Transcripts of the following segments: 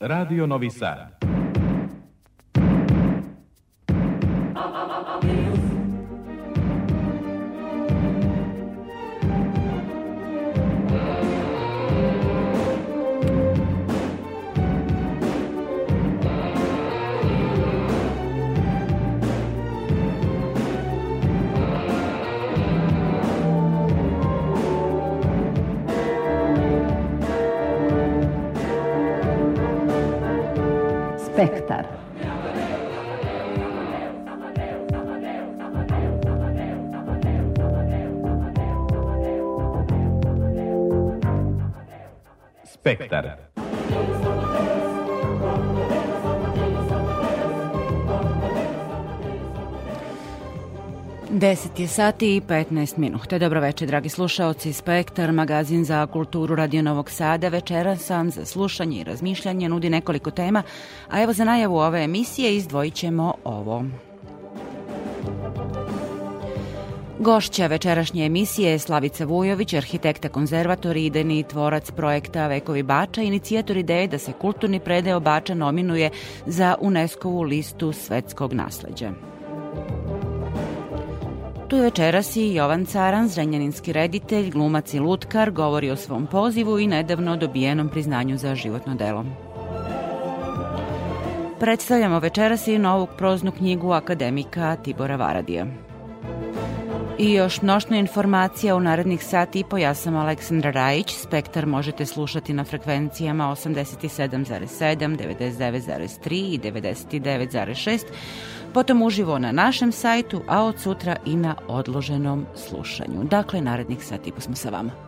Radio Novi Sad. Spektar. Deset je sati i 15 minuta. Dobro Dobroveče, dragi slušaoci. Spektar, magazin za kulturu Radio Novog Sada. Večera sam za slušanje i razmišljanje nudi nekoliko tema, a evo za najavu ove emisije izdvojit ćemo ovo. Gošća večerašnje emisije je Slavica Vujović, arhitekta konzervator i tvorac projekta Vekovi Bača, inicijator ideje da se kulturni predeo Bača nominuje za UNESCO-vu listu svetskog nasleđa. Tu je večeras i Jovan Caran, zrenjaninski reditelj, glumac i lutkar, govori o svom pozivu i nedavno dobijenom priznanju za životno delo. Predstavljamo večeras i novu proznu knjigu akademika Tibora Varadija. I još mnoštno informacija u narednih sati i po. Ja sam Aleksandra Rajić. Spektar možete slušati na frekvencijama 87,7, 99,3 i 99,6. Potom uživo na našem sajtu, a od sutra i na odloženom slušanju. Dakle, narednih sati i po smo sa vama.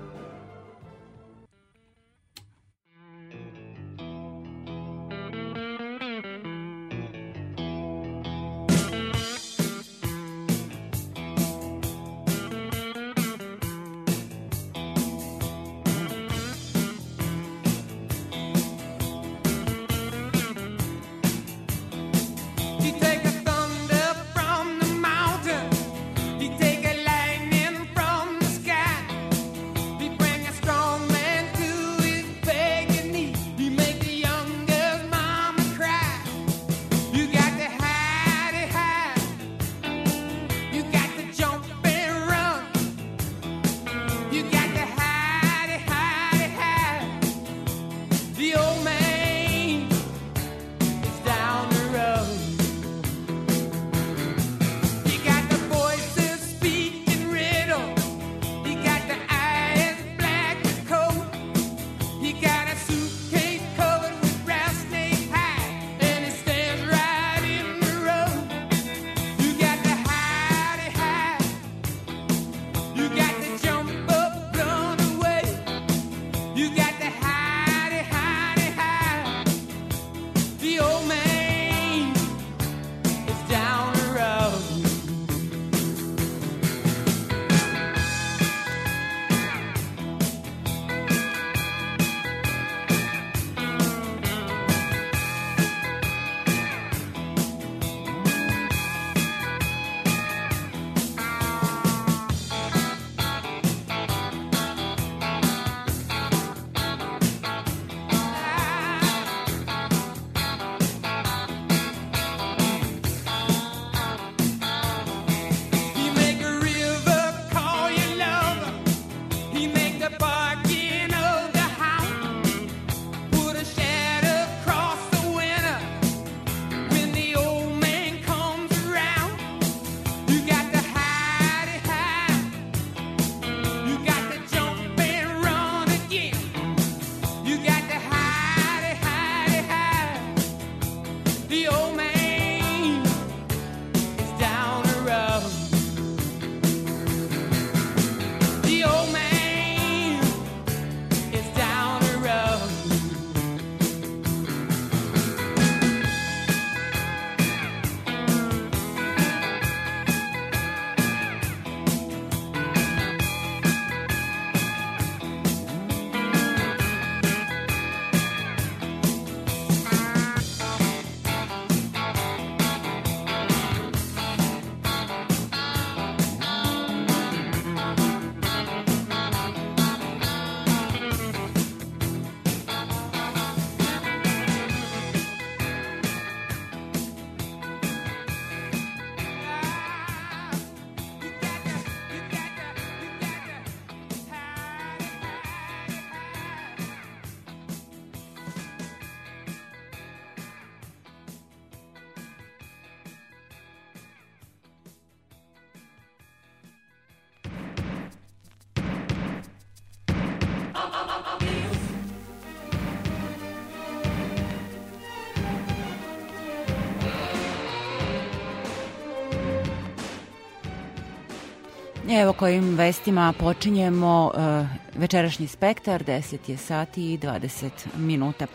E, evo kojim vestima počinjemo e, večerašnji spektar, 10 je sati i 20 minuta.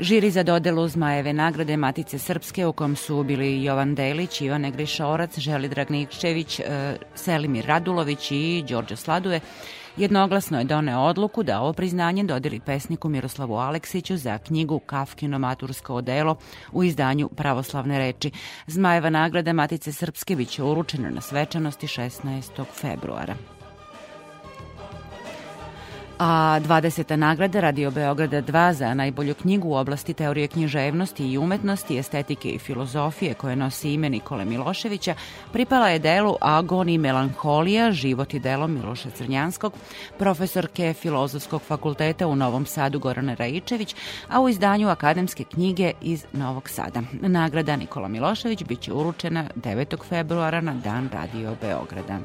Žiri za dodelu Zmajeve nagrade Matice Srpske u kom su bili Jovan Delić, Ivan Egrišorac, Želi Dragnikčević, uh, e, Selimir Radulović i Đorđo Sladuje Jednoglasno je doneo odluku da ovo priznanje dodeli pesniku Miroslavu Aleksiću za knjigu Kafkino matursko odelo u izdanju Pravoslavne reči. Zmajeva nagrada Matice Srpske biće uručena na svečanosti 16. februara a 20. nagrada Radio Beograda 2 za najbolju knjigu u oblasti teorije književnosti i umetnosti, estetike i filozofije koje nosi ime Nikole Miloševića pripala je delu Agon i melankolija, život i delo Miloša Crnjanskog, profesorke Filozofskog fakulteta u Novom Sadu Gorane Raičević, a u izdanju akademske knjige iz Novog Sada. Nagrada Nikola Milošević biće uručena 9. februara na Dan Radio Beograda.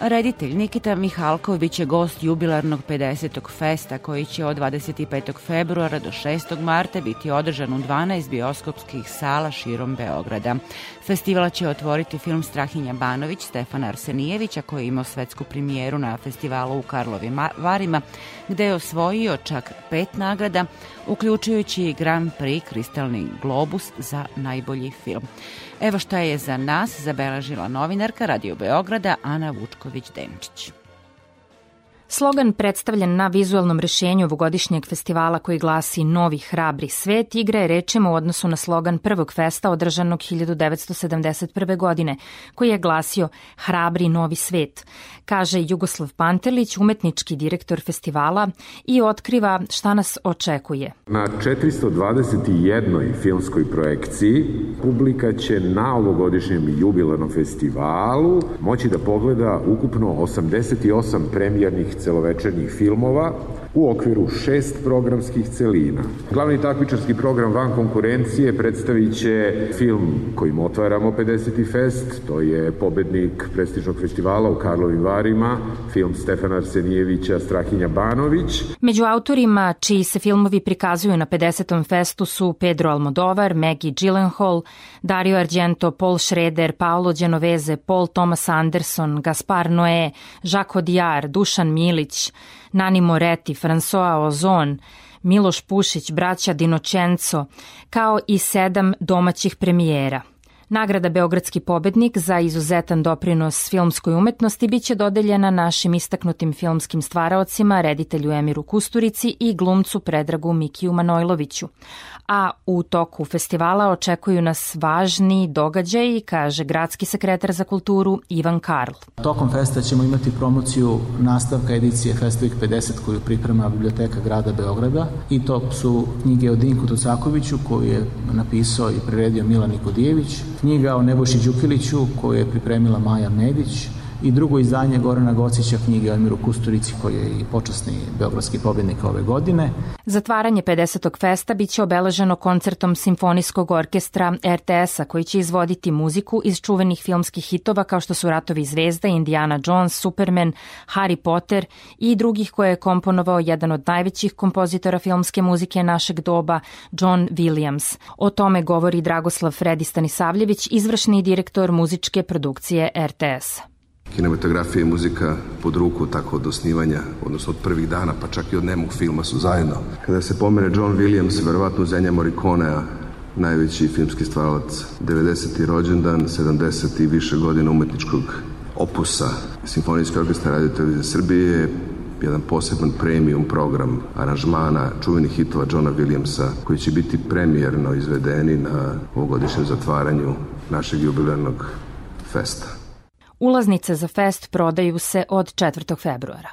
Reditelj Nikita Mihalkov biće gost jubilarnog 50. festa koji će od 25. februara do 6. marta biti održan u 12 bioskopskih sala širom Beograda. Festival će otvoriti film Strahinja Banović Stefana Arsenijevića koji je imao svetsku premijeru na festivalu u Karlovi Varima gde je osvojio čak pet nagrada uključujući i Grand Prix Kristalni globus za najbolji film. Evo šta je za nas zabeležila novinarka Radio Beograda Ana Vučković-Denčić. Slogan predstavljen na vizualnom rešenju ovogodišnjeg festivala koji glasi Novi hrabri svet igra je rečima u odnosu na slogan prvog festa održanog 1971. godine koji je glasio Hrabri novi svet, kaže Jugoslav Pantelić, umetnički direktor festivala i otkriva šta nas očekuje. Na 421. filmskoj projekciji publika će na ovogodišnjem jubilarnom festivalu moći da pogleda ukupno 88 premijernih celovečernjih filmova u okviru šest programskih celina. Glavni takmičarski program van konkurencije predstavit će film kojim otvaramo 50. fest, to je pobednik prestižnog festivala u Karlovim Varima, film Stefana Arsenijevića Strahinja Banović. Među autorima čiji se filmovi prikazuju na 50. festu su Pedro Almodovar, Maggie Gyllenhaal, Dario Argento, Paul Schrader, Paolo Genoveze, Paul Thomas Anderson, Gaspar Noé, Jacques Audiard, Dušan Milić, Nani Moreti, François Ozon, Miloš Pušić, braća Dinočenco, kao i sedam domaćih premijera – Nagrada Beogradski pobednik za izuzetan doprinos filmskoj umetnosti biće dodeljena našim istaknutim filmskim stvaraocima, reditelju Emiru Kusturici i glumcu Predragu Mikiju Manojloviću a u toku festivala očekuju nas važni događaji, kaže gradski sekretar za kulturu Ivan Karl. Tokom festa ćemo imati promociju nastavka edicije Festivik 50 koju priprema biblioteka grada Beograda i to su knjige o Dinku Tucakoviću koju je napisao i priredio Milan Nikodijević, knjiga o Nebojši Đukiliću koju je pripremila Maja Medić, i drugo izdanje Gorana Gocića knjige o Emiru Kusturici koji je i počasni beogradski pobednik ove godine. Zatvaranje 50. festa biće obeleženo koncertom Simfonijskog orkestra RTS-a koji će izvoditi muziku iz čuvenih filmskih hitova kao što su Ratovi zvezda, Indiana Jones, Superman, Harry Potter i drugih koje je komponovao jedan od najvećih kompozitora filmske muzike našeg doba, John Williams. O tome govori Dragoslav Fredi Stanisavljević, izvršni direktor muzičke produkcije RTS. a Kinematografija i muzika pod ruku tako od osnivanja, odnosno od prvih dana, pa čak i od nemog filma su zajedno. Kada se pomene John Williams, verovatno Zenja Morikonea, najveći filmski stvaralac, 90. rođendan, 70. i više godina umetničkog opusa. Simfonijski orkestar Radio Televizije Srbije jedan poseban premium program aranžmana čuvenih hitova Johna Williamsa koji će biti premijerno izvedeni na ovogodišnjem zatvaranju našeg jubilarnog festa. Ulaznice za fest prodaju se od 4. februara.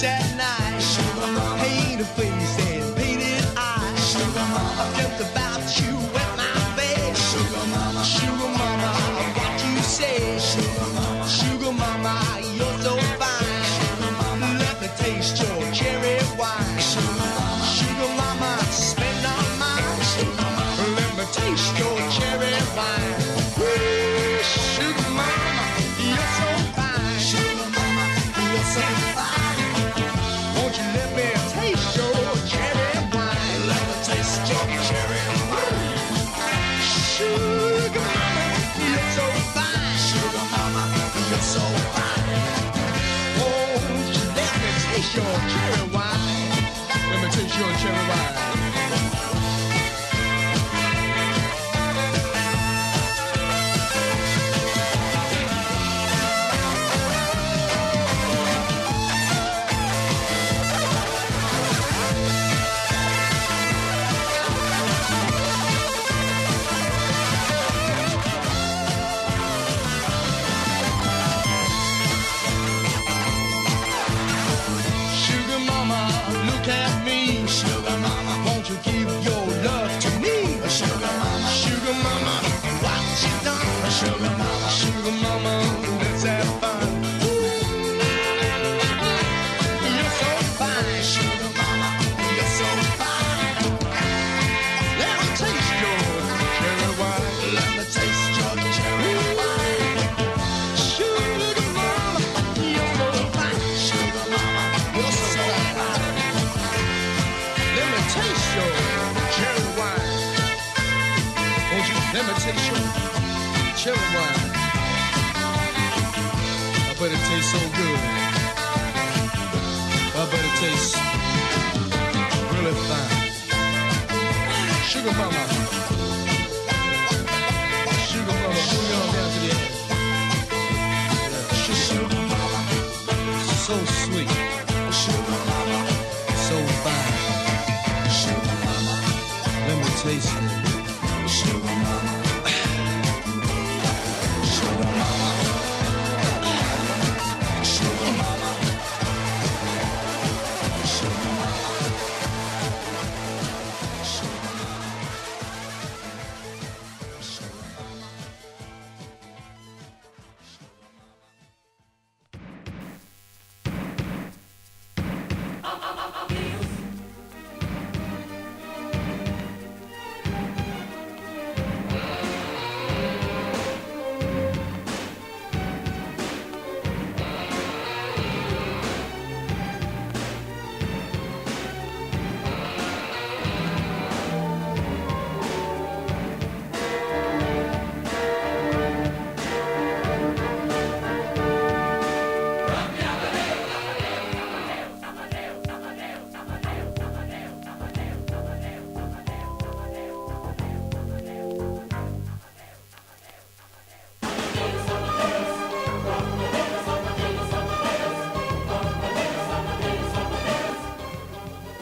chat. Sugar mama. Sugar mama, bring on down to the end. sugar, mama. So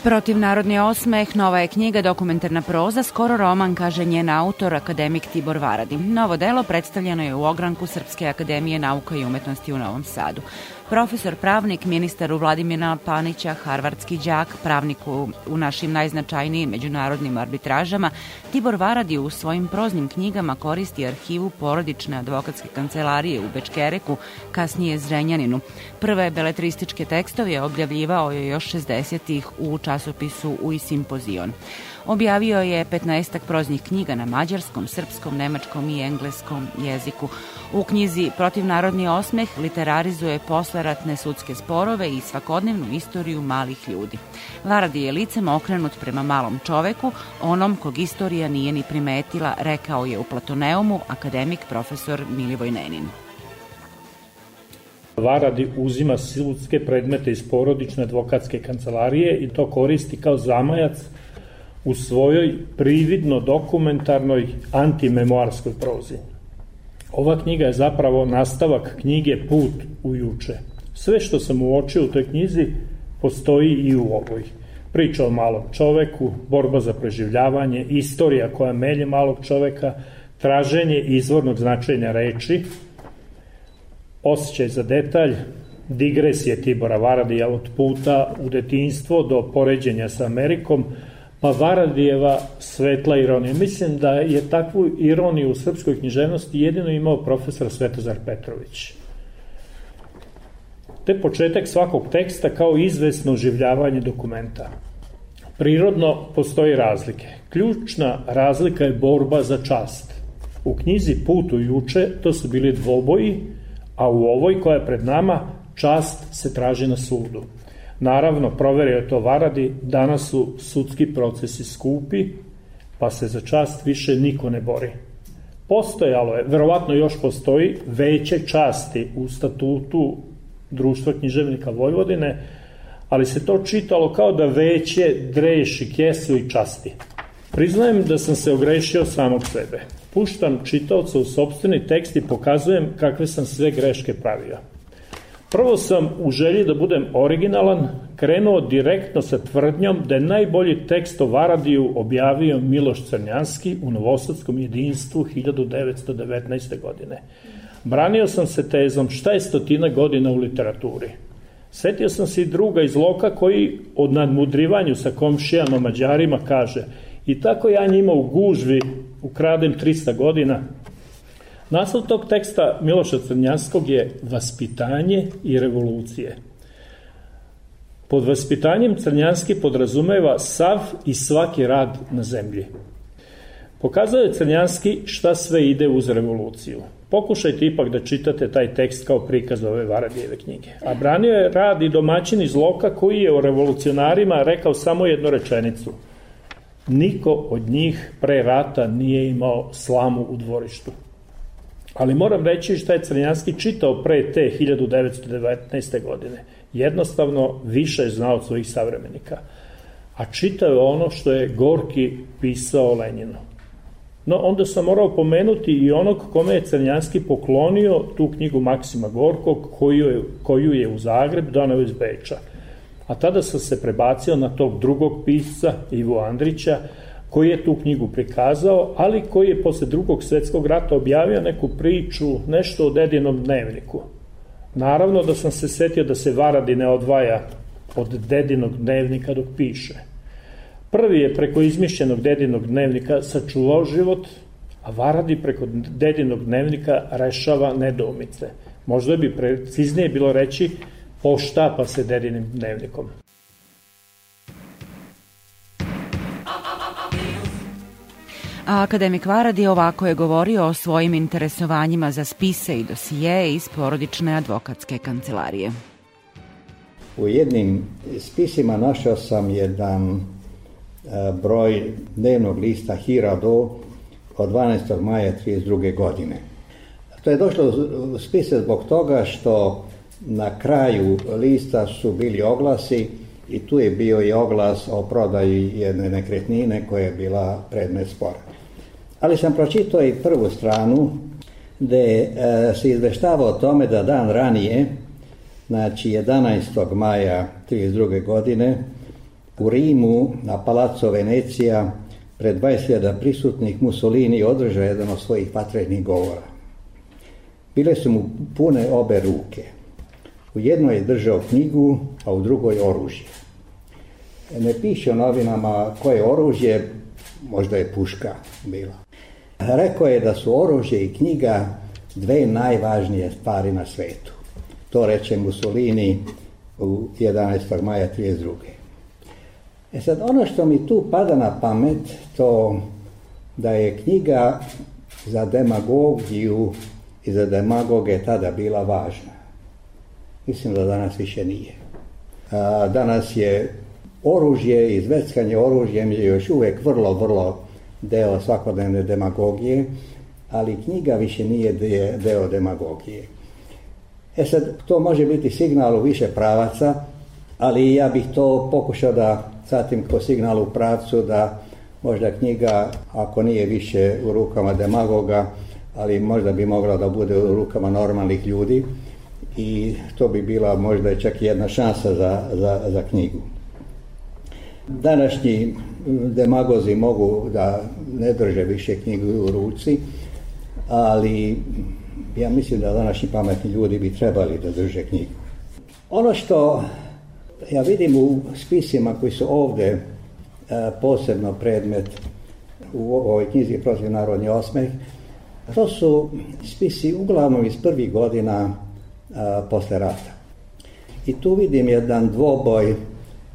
Protivnarodni osmeh, nova je knjiga, dokumentarna proza, skoro roman, kaže njen autor, akademik Tibor Varadi. Novo delo predstavljeno je u ogranku Srpske akademije nauka i umetnosti u Novom Sadu profesor pravnik, ministaru Vladimira Panića, harvardski đak, pravniku u našim najznačajnijim međunarodnim arbitražama, Tibor Varadi u svojim proznim knjigama koristi arhivu porodične advokatske kancelarije u Bečkereku, kasnije Zrenjaninu. Prve beletrističke tekstove objavljivao je još 60-ih u časopisu Uj Simpozion. Objavio je 15 proznih knjiga na mađarskom, srpskom, nemačkom i engleskom jeziku. U knjizi Protivnarodni osmeh literarizuje posleratne sudske sporove i svakodnevnu istoriju malih ljudi. Varadi je licem okrenut prema malom čoveku, onom kog istorija nije ni primetila, rekao je u Platoneumu akademik profesor Milivoj Nenin. Varadi uzima sudske predmete iz porodične advokatske kancelarije i to koristi kao zamajac u svojoj prividno dokumentarnoj antimemoarskoj prozi. Ova knjiga je zapravo nastavak knjige Put u juče. Sve što sam uočio u toj knjizi postoji i u ovoj. Priča o malom čoveku, borba za preživljavanje, istorija koja melje malog čoveka, traženje izvornog značenja reči, osjećaj za detalj, digresije Tibora Varadija od puta u detinstvo do poređenja sa Amerikom, pa Varadijeva svetla ironija. Mislim da je takvu ironiju u srpskoj književnosti jedino imao profesor Svetozar Petrović. Te početak svakog teksta kao izvesno oživljavanje dokumenta. Prirodno postoji razlike. Ključna razlika je borba za čast. U knjizi Put u juče to su bili dvoboji, a u ovoj koja je pred nama čast se traži na sudu. Naravno, proverio je to Varadi, danas su sudski procesi skupi, pa se za čast više niko ne bori. Postojalo je, verovatno još postoji, veće časti u statutu društva književnika Vojvodine, ali se to čitalo kao da veće dreši kesu i časti. Priznajem da sam se ogrešio samog sebe. Puštam čitaoca u sobstveni tekst i pokazujem kakve sam sve greške pravio. Prvo sam u želji da budem originalan krenuo direktno sa tvrdnjom da je najbolji tekst o Varadiju objavio Miloš Crnjanski u Novosadskom jedinstvu 1919. godine. Branio sam se tezom šta je stotina godina u literaturi. Setio sam se i druga iz Loka koji od nadmudrivanju sa komšijama Mađarima kaže i tako ja njima u gužvi ukradem 300 godina, Naslov tog teksta Miloša Crnjanskog je Vaspitanje i revolucije. Pod vaspitanjem Crnjanski podrazumeva sav i svaki rad na zemlji. Pokazao je Crnjanski šta sve ide uz revoluciju. Pokušajte ipak da čitate taj tekst kao prikaz ove Varadijeve knjige. A branio je rad i domaćin iz Loka koji je o revolucionarima rekao samo jednu rečenicu. Niko od njih pre rata nije imao slamu u dvorištu. Ali moram reći šta je Crnjanski čitao pre te 1919. godine. Jednostavno više je znao od svojih savremenika. A čitao je ono što je Gorki pisao Leninu. No, onda sam morao pomenuti i onog kome je Crnjanski poklonio tu knjigu Maksima Gorkog, koju je, koju je u Zagreb donao iz Beča. A tada sam se prebacio na tog drugog pisca, Ivo Andrića, koji je tu knjigu prikazao, ali koji je posle drugog svetskog rata objavio neku priču, nešto o dedinom dnevniku. Naravno da sam se setio da se Varadi ne odvaja od dedinog dnevnika dok piše. Prvi je preko izmišljenog dedinog dnevnika sačuvao život, a Varadi preko dedinog dnevnika rešava nedomice. Možda bi preciznije bilo reći poštapa se dedinim dnevnikom. A akademik Varadi ovako je govorio o svojim interesovanjima za spise i dosije iz porodične advokatske kancelarije. U jednim spisima našao sam jedan e, broj dnevnog lista Hirado od 12. maja 32. godine. To je došlo u spise zbog toga što na kraju lista su bili oglasi i tu je bio i oglas o prodaji jedne nekretnine koja je bila predmet spora. Ali sam pročitao i prvu stranu gde e, se izveštava o tome da dan ranije, znači 11. maja 32. godine, u Rimu na Palaco Venecija pred 20.000 prisutnih Mussolini održao jedan od svojih vatrenih govora. Bile su mu pune obe ruke. U jednoj je držao knjigu, a u drugoj oružje. Ne piše o novinama koje oružje, možda je puška bila. Rekao je da su oružje i knjiga dve najvažnije stvari na svetu. To reče Mussolini u 11. maja 32. E sad, ono što mi tu pada na pamet, to da je knjiga za demagogiju i za demagoge tada bila važna. Mislim da danas više nije. A, danas je oružje i zveckanje oružjem je još uvijek vrlo, vrlo deo svakodnevne demagogije, ali knjiga više nije deo demagogije. E sad, to može biti signal u više pravaca, ali ja bih to pokušao da satim po signalu u pravcu da možda knjiga, ako nije više u rukama demagoga, ali možda bi mogla da bude u rukama normalnih ljudi i to bi bila možda čak i jedna šansa za, za, za knjigu. Današnji demagozi mogu da ne drže više knjigu u ruci, ali ja mislim da današnji pametni ljudi bi trebali da drže knjigu. Ono što ja vidim u spisima koji su ovdje e, posebno predmet u ovoj knjizi protiv narodni osmeh, to su spisi uglavnom iz prvih godina e, posle rata. I tu vidim jedan dvoboj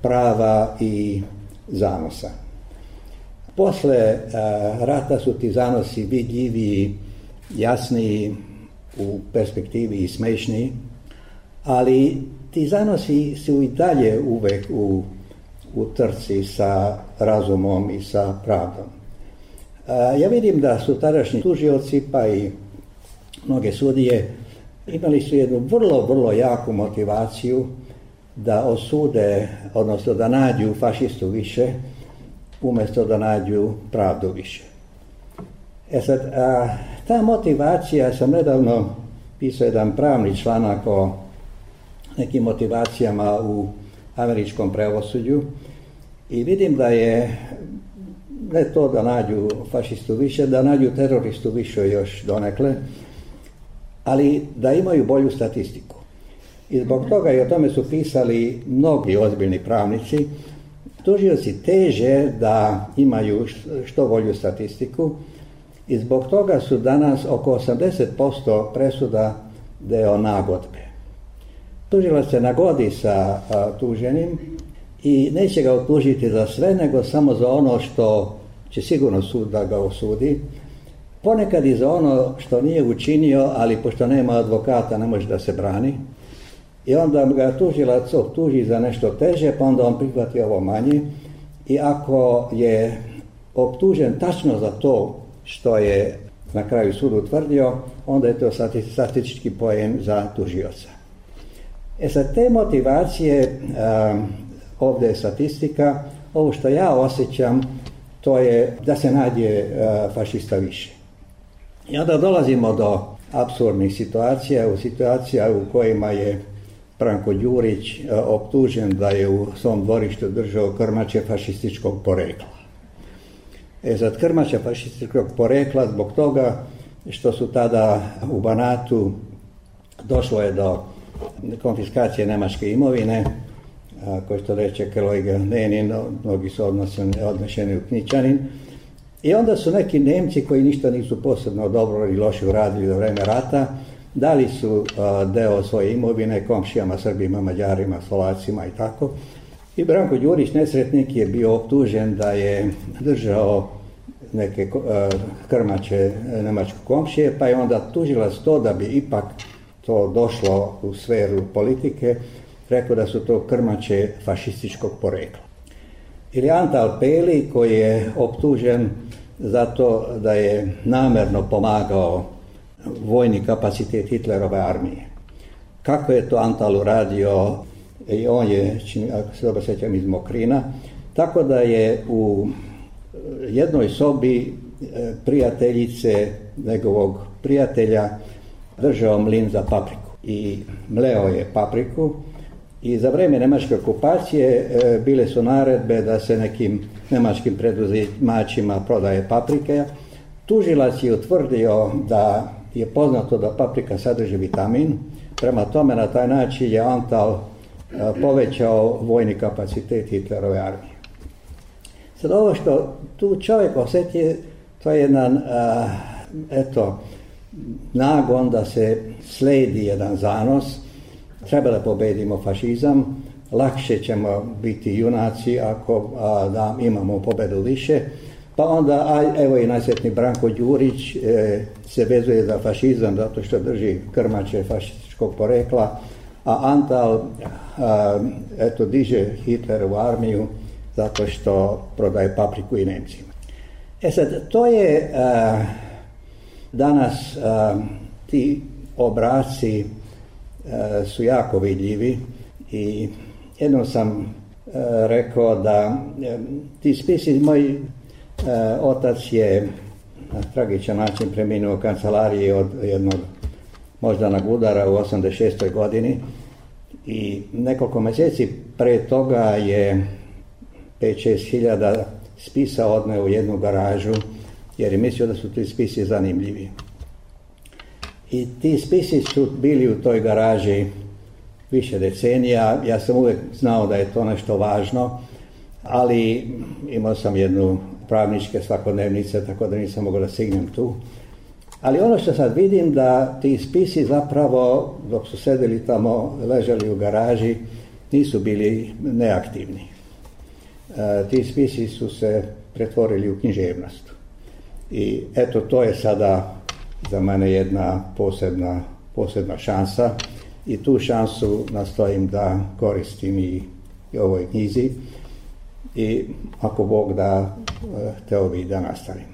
prava i zanosa. Posle eh, rata su ti zanosi vidljiviji, jasni u perspektivi i smešni, ali ti zanosi su i dalje uvek u, u trci sa razumom i sa pravdom. Eh, ja vidim da su tadašnji tužioci pa i mnoge sudije imali su jednu vrlo, vrlo jaku motivaciju da osude, odnosno da nađu fašistu više, umesto da nađu pravdu više. E sad, a, ta motivacija, sam nedavno pisao jedan pravni članak o nekim motivacijama u američkom pravosuđu i vidim da je ne to da nađu fašistu više, da nađu teroristu više još donekle, ali da imaju bolju statistiku. I zbog toga i o tome su pisali mnogi ozbiljni pravnici, Tužioci teže da imaju što volju statistiku i zbog toga su danas oko 80% presuda deo nagodbe. Tužilac se nagodi sa tuženim i neće ga otužiti za sve, nego samo za ono što će sigurno sud da ga osudi. Ponekad i za ono što nije učinio, ali pošto nema advokata ne može da se brani, I onda ga tužilac tuži za nešto teže, pa onda on prihvati ovo manje. I ako je optužen tačno za to što je na kraju sud utvrdio, onda je to statistički poen za tužioca. E sad, te motivacije, um, ovde je statistika, ovo što ja osjećam, to je da se nađe uh, fašista više. I onda dolazimo do absurdnih situacija, u situacija u kojima je Branko Đurić e, optužen da je u svom dvorištu držao krmače fašističkog porekla. E sad, krmače fašističkog porekla zbog toga što su tada u Banatu došlo je do konfiskacije nemačke imovine, koji što reče kolega Nenin, mnogi su odnošeni u Kničanin, i onda su neki Nemci koji ništa nisu posebno dobro ili loše uradili do vreme rata, dali su a, deo svoje imovine komšijama, Srbima, Mađarima, Slovacima i tako. I Branko Đurić, nesretnik, je bio optužen da je držao neke krmače nemačko komšije, pa je onda tužila to da bi ipak to došlo u sferu politike, rekao da su to krmače fašističkog porekla. Ili Anta Alpeli koji je optužen zato da je namerno pomagao vojni kapacitet Hitlerove armije. Kako je to Antal uradio, i e, on je, ako se dobro sećam, iz Mokrina, tako da je u e, jednoj sobi e, prijateljice njegovog prijatelja držao mlin za papriku i mleo je papriku i za vreme nemačke okupacije bile su naredbe da se nekim nemačkim preduzimačima prodaje paprike. Tužilac je utvrdio da je poznato da paprika sadrži vitamin, prema tome na taj način je Antal e, povećao vojni kapacitet Hitlerove armije. Sad ovo što tu čovjek osjeti, to je jedan, a, e, eto, nagon da se sledi jedan zanos, treba da pobedimo fašizam, lakše ćemo biti junaci ako a, da imamo pobedu više, Pa onda, aj, evo i najsretni Branko Đurić e, se vezuje za fašizam zato što drži krmače fašističkog porekla, a Antal a, eto, diže Hitler u armiju zato što prodaje papriku i Nemcima. E sad, to je a, danas a, ti obraci a, su jako vidljivi i jednom sam rekao da e, ti spisi moji Eh, otac je na tragičan način preminuo u kancelariji od jednog moždanog udara u 86. godini i nekoliko mjeseci pre toga je 5-6 hiljada spisa odneo u jednu garažu jer je mislio da su ti spisi zanimljivi. I ti spisi su bili u toj garaži više decenija. Ja sam uvek znao da je to nešto važno, ali imao sam jednu pravničke svakodnevnice, tako da nisam mogao da signem tu. Ali ono što sad vidim da ti spisi zapravo, dok su sedeli tamo, ležali u garaži, nisu bili neaktivni. E, ti spisi su se pretvorili u književnost. I eto, to je sada za mene jedna posebna, posebna šansa i tu šansu nastojim da koristim i, i ovoj knjizi i ako Bog da, e, te ovih da nastavimo.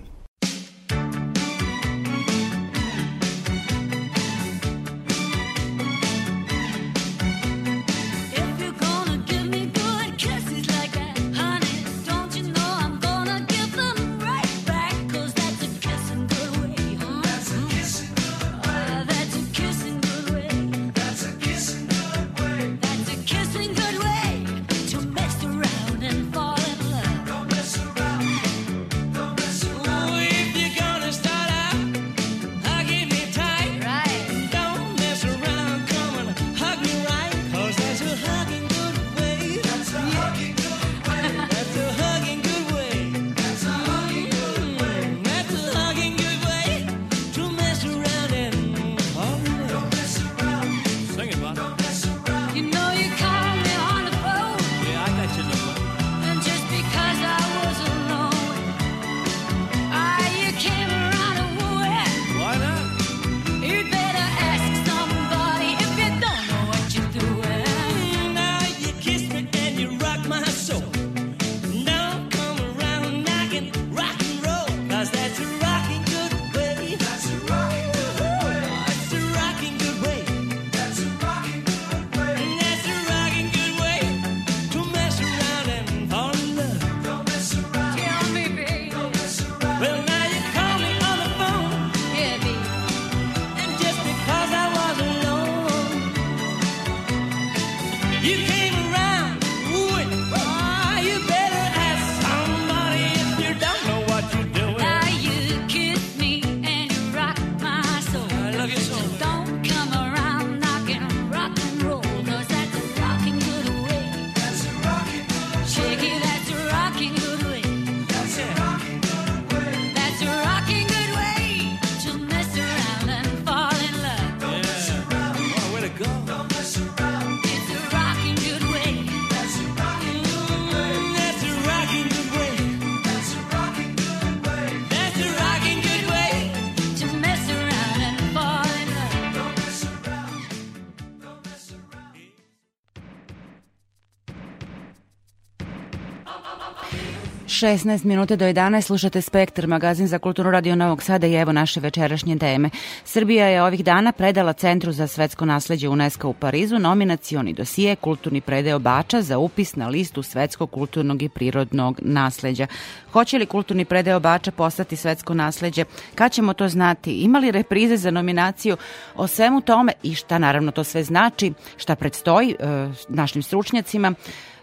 16 minuta do 11 slušate Spektar, magazin za kulturu radio Novog Sada i evo naše večerašnje teme. Srbija je ovih dana predala Centru za svetsko nasleđe UNESCO u Parizu nominacioni dosije Kulturni predeo Bača za upis na listu svetskog kulturnog i prirodnog nasleđa. Hoće li kulturni predeo Bača postati svetsko nasleđe? Kad ćemo to znati? Imali reprize za nominaciju o svemu tome i šta naravno to sve znači, šta predstoji e, našim stručnjacima?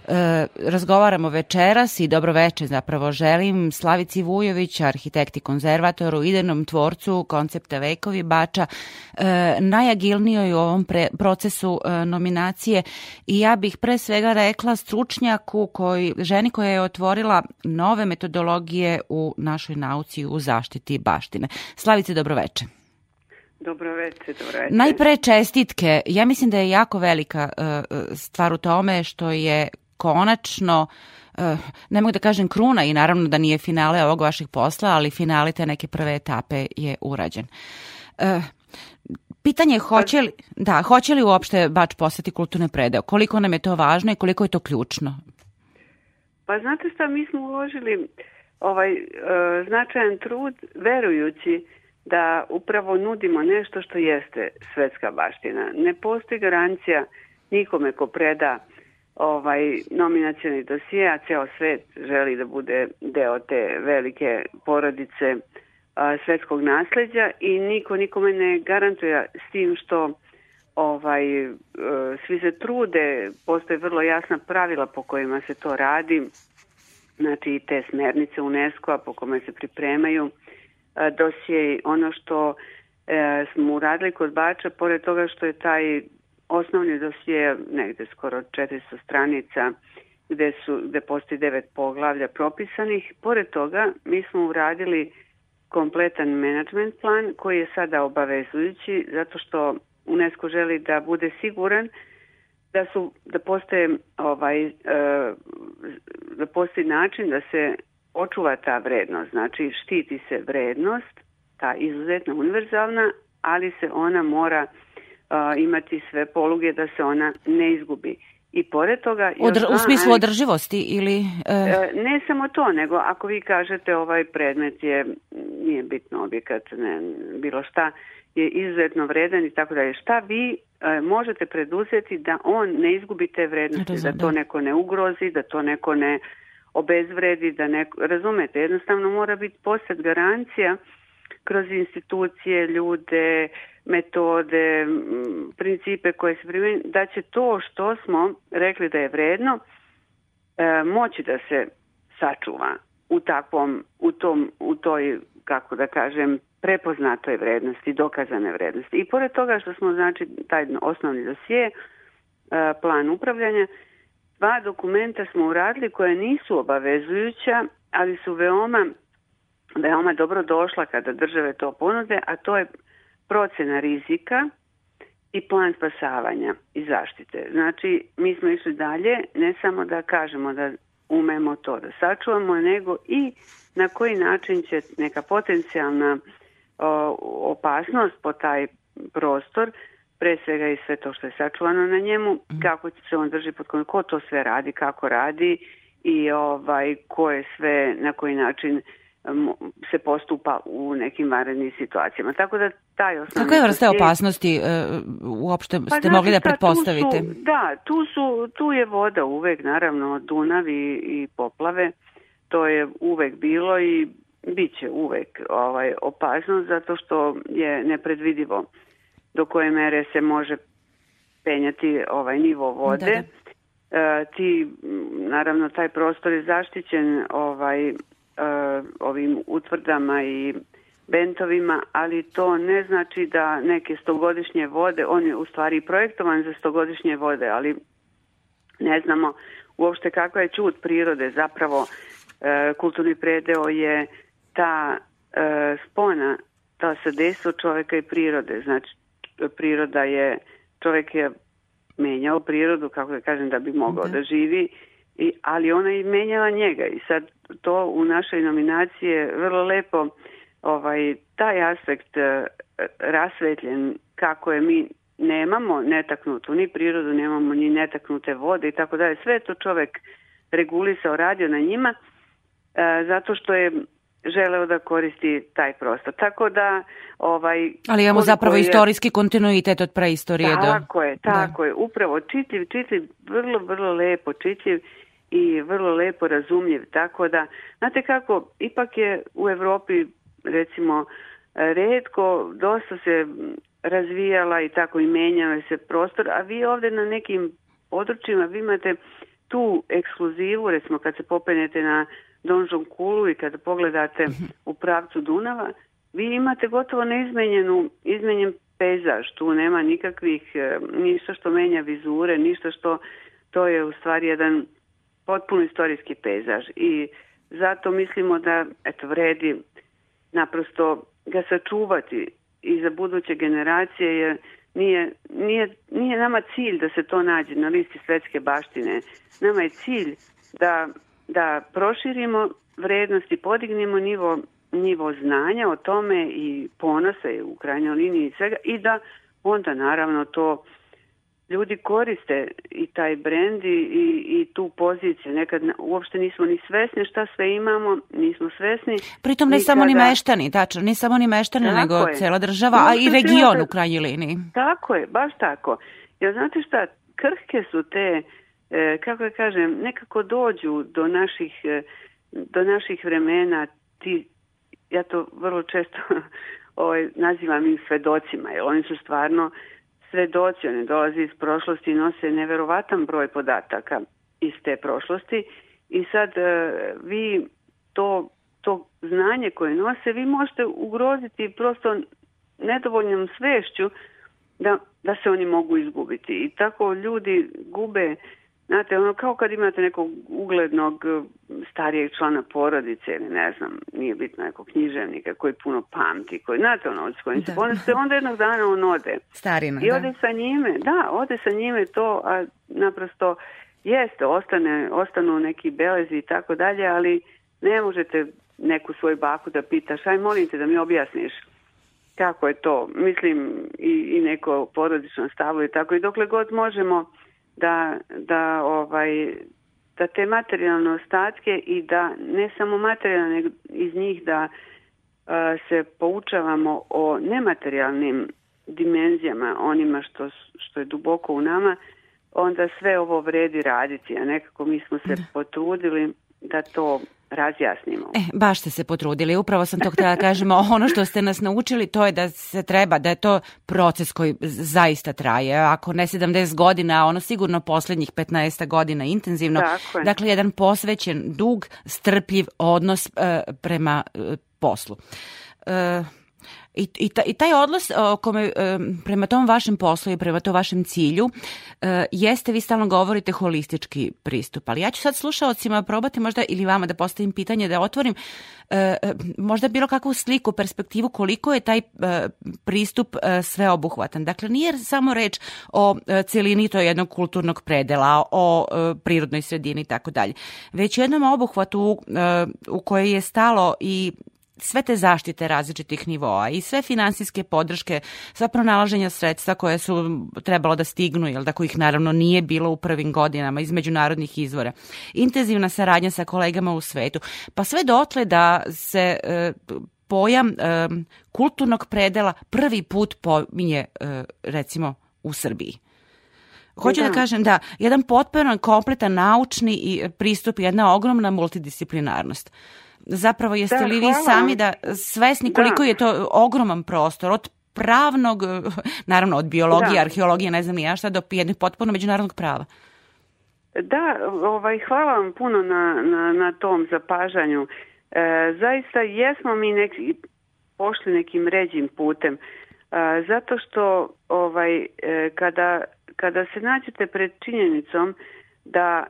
E, razgovaramo večeras i dobro veče zapravo želim Slavici Vujović, arhitekti konzervatoru, idenom tvorcu koncepta Vekovi Bača, e, najagilnijoj u ovom pre, procesu e, nominacije i ja bih pre svega rekla stručnjaku, koji, ženi koja je otvorila nove metodologije u našoj nauci u zaštiti baštine. Slavice, dobro veče. Dobro večer, dobro večer. Najpre čestitke. Ja mislim da je jako velika uh, stvar u tome što je konačno eh, ne mogu da kažem kruna i naravno da nije finale ovog vaših posla, ali finale te neke prve etape je urađen. Eh, pitanje je hoće li, da, hoće li uopšte Bač postati kulturni predeo? Koliko nam je to važno i koliko je to ključno? Pa znate šta, mi smo uložili ovaj e, značajan trud verujući da upravo nudimo nešto što jeste svetska baština. Ne postoji garancija nikome ko preda ovaj nominacioni dosije, a ceo svet želi da bude deo te velike porodice a, svetskog nasleđa i niko nikome ne garantuje s tim što ovaj e, svi se trude, postoje vrlo jasna pravila po kojima se to radi, znači te smernice UNESCO-a po kome se pripremaju e, dosije ono što e, smo uradili kod Bača, pored toga što je taj osnovni dosije, negde skoro 400 stranica, gde, su, gde postoji devet poglavlja propisanih. Pored toga, mi smo uradili kompletan management plan koji je sada obavezujući zato što UNESCO želi da bude siguran da su da postoje ovaj e, da postoji način da se očuva ta vrednost, znači štiti se vrednost, ta izuzetna univerzalna, ali se ona mora a, imati sve poluge da se ona ne izgubi. I pored toga... Odr, u smislu aneks... održivosti ili... E? e... Ne samo to, nego ako vi kažete ovaj predmet je, nije bitno objekat, ne, bilo šta, je izuzetno vredan i tako dalje. Šta vi e, možete preduzeti da on ne izgubi te vrednosti, Razum, da to da. neko ne ugrozi, da to neko ne obezvredi, da neko... Razumete, jednostavno mora biti posljed garancija kroz institucije, ljude, metode, principe koje se primjenju, da će to što smo rekli da je vredno e, moći da se sačuva u takvom, u tom, u toj, kako da kažem, prepoznatoj vrednosti, dokazane vrednosti. I pored toga što smo, znači, taj osnovni dosije, e, plan upravljanja, dva dokumenta smo uradili koje nisu obavezujuća, ali su veoma, veoma dobro došla kada države to ponude, a to je procena rizika i plan spasavanja i zaštite. Znači, mi smo išli dalje, ne samo da kažemo da umemo to da sačuvamo, nego i na koji način će neka potencijalna o, opasnost po taj prostor, pre svega i sve to što je sačuvano na njemu, mhm. kako će se on drži pod ko to sve radi, kako radi i ovaj ko je sve na koji način uh, se postupa u nekim vanrednim situacijama. Tako da taj osnovni... Kakve vrste opasnosti uh, uopšte pa, ste znači mogli da pretpostavite? Tu su, da, tu, su, tu je voda uvek, naravno, Dunav i, i poplave. To je uvek bilo i bit će uvek ovaj, opasnost zato što je nepredvidivo do koje mere se može penjati ovaj nivo vode. Da, da. E, ti, naravno, taj prostor je zaštićen ovaj, E, ovim utvrdama i bentovima, ali to ne znači da neke stogodišnje vode, on je u stvari projektovan za stogodišnje vode, ali ne znamo uopšte kako je čud prirode. Zapravo e, kulturni predeo je ta e, spona, ta sadejstvo čoveka i prirode. Znači, priroda je, čovek je menjao prirodu, kako da kažem, da bi mogao da, da živi I, ali ona i menjava njega i sad to u našoj nominaciji je vrlo lepo ovaj, taj aspekt e, rasvetljen kako je mi nemamo netaknutu ni prirodu, nemamo ni netaknute vode i tako dalje. Sve to čovek regulisao, radio na njima e, zato što je želeo da koristi taj prostor. Tako da ovaj Ali imamo zapravo je... istorijski kontinuitet od preistorije tako da. do Tako je, da. tako da. je. Upravo čitljiv, čitljiv, vrlo vrlo lepo čitljiv i vrlo lepo razumljiv. Tako da, znate kako, ipak je u Evropi, recimo redko, dosta se razvijala i tako i menjala se prostor, a vi ovde na nekim područjima vi imate tu ekskluzivu, recimo kad se popenete na Donžon Kulu i kada pogledate u pravcu Dunava, vi imate gotovo neizmenjenu, izmenjen pejzaž, tu nema nikakvih, eh, ništa što menja vizure, ništa što, to je u stvari jedan potpuno istorijski pejzaž i zato mislimo da eto vredi naprosto ga sačuvati i za buduće generacije jer nije, nije, nije nama cilj da se to nađe na listi svetske baštine. Nama je cilj da, da proširimo vrednost i podignemo nivo, nivo znanja o tome i ponose u krajnjoj liniji i svega i da onda naravno to uh, ljudi koriste i taj brend i, i, i tu poziciju. Nekad uopšte nismo ni svesni šta sve imamo, nismo svesni. Pritom ne samo ni meštani, tačno, ne samo ni meštani, nego je. cela država, a i region da- u krajnjoj liniji. Tako je, baš tako. Jer znate šta, krhke su te, e, kako ja da kažem, nekako dođu do naših, e, do naših vremena ti, ja to vrlo često ovaj, nazivam im svedocima, jer oni su stvarno svedoci, one dolaze iz prošlosti i nose neverovatan broj podataka iz te prošlosti i sad e, vi to, to znanje koje nose vi možete ugroziti prosto nedovoljnom svešću da, da se oni mogu izgubiti. I tako ljudi gube uh, Znate, ono kao kad imate nekog uglednog eh, starijeg člana porodice ili ne znam, nije bitno nekog književnika koji puno pamti, koji, znate ono, s kojim da. se onda jednog dana on ode. Starima, I da. ode da. sa njime, da, ode sa njime to, a naprosto jeste, ostane, ostanu neki belezi i tako dalje, ali ne možete neku svoju baku da pitaš, aj molim te da mi objasniš kako je to, mislim i, i neko porodično stavlo i tako i dokle god možemo da, da, ovaj, da te materijalne ostatke i da ne samo materijalne iz njih da a, uh, se poučavamo o nematerijalnim dimenzijama, onima što, što je duboko u nama, onda sve ovo vredi raditi, a nekako mi smo se da. potrudili da to razjasnimo. E, baš ste se potrudili, upravo sam to htjela da kažemo, ono što ste nas naučili to je da se treba, da je to proces koji zaista traje, ako ne 70 godina, ono sigurno poslednjih 15 godina intenzivno, Tako je. dakle jedan posvećen, dug, strpljiv odnos e, prema e, poslu. E, I, i, ta, i taj odnos e, o kome, e, prema tom vašem poslu i prema tom vašem cilju e, jeste, vi stalno govorite, holistički pristup. Ali ja ću sad slušalcima probati možda ili vama da postavim pitanje, da otvorim možda bilo kakvu sliku, perspektivu koliko je taj pristup sveobuhvatan. Dakle, nije samo reč o celini to jednog kulturnog predela, o prirodnoj sredini i tako dalje, već jednom obuhvatu u kojoj je stalo i sve te zaštite različitih nivoa i sve finansijske podrške, sva pronalaženja sredstva koje su trebalo da stignu, jel da kojih naravno nije bilo u prvim godinama iz međunarodnih izvora, intenzivna saradnja sa kolegama u svetu, pa sve dotle da se e, pojam e, kulturnog predela prvi put pominje e, recimo u Srbiji. Hoću da. da kažem da jedan potpuno kompletan naučni pristup, jedna ogromna multidisciplinarnost. Zapravo jeste da, li vi sami da svesni da. koliko da. je to ogroman prostor od pravnog, naravno od biologije, da. arheologije, ne znam ni ja šta, do jednog potpuno međunarodnog prava. Da, ovaj, hvala vam puno na, na, na tom zapažanju. E, zaista jesmo mi neki, pošli nekim ređim putem, e, zato što ovaj, e, kada, kada se nađete pred činjenicom da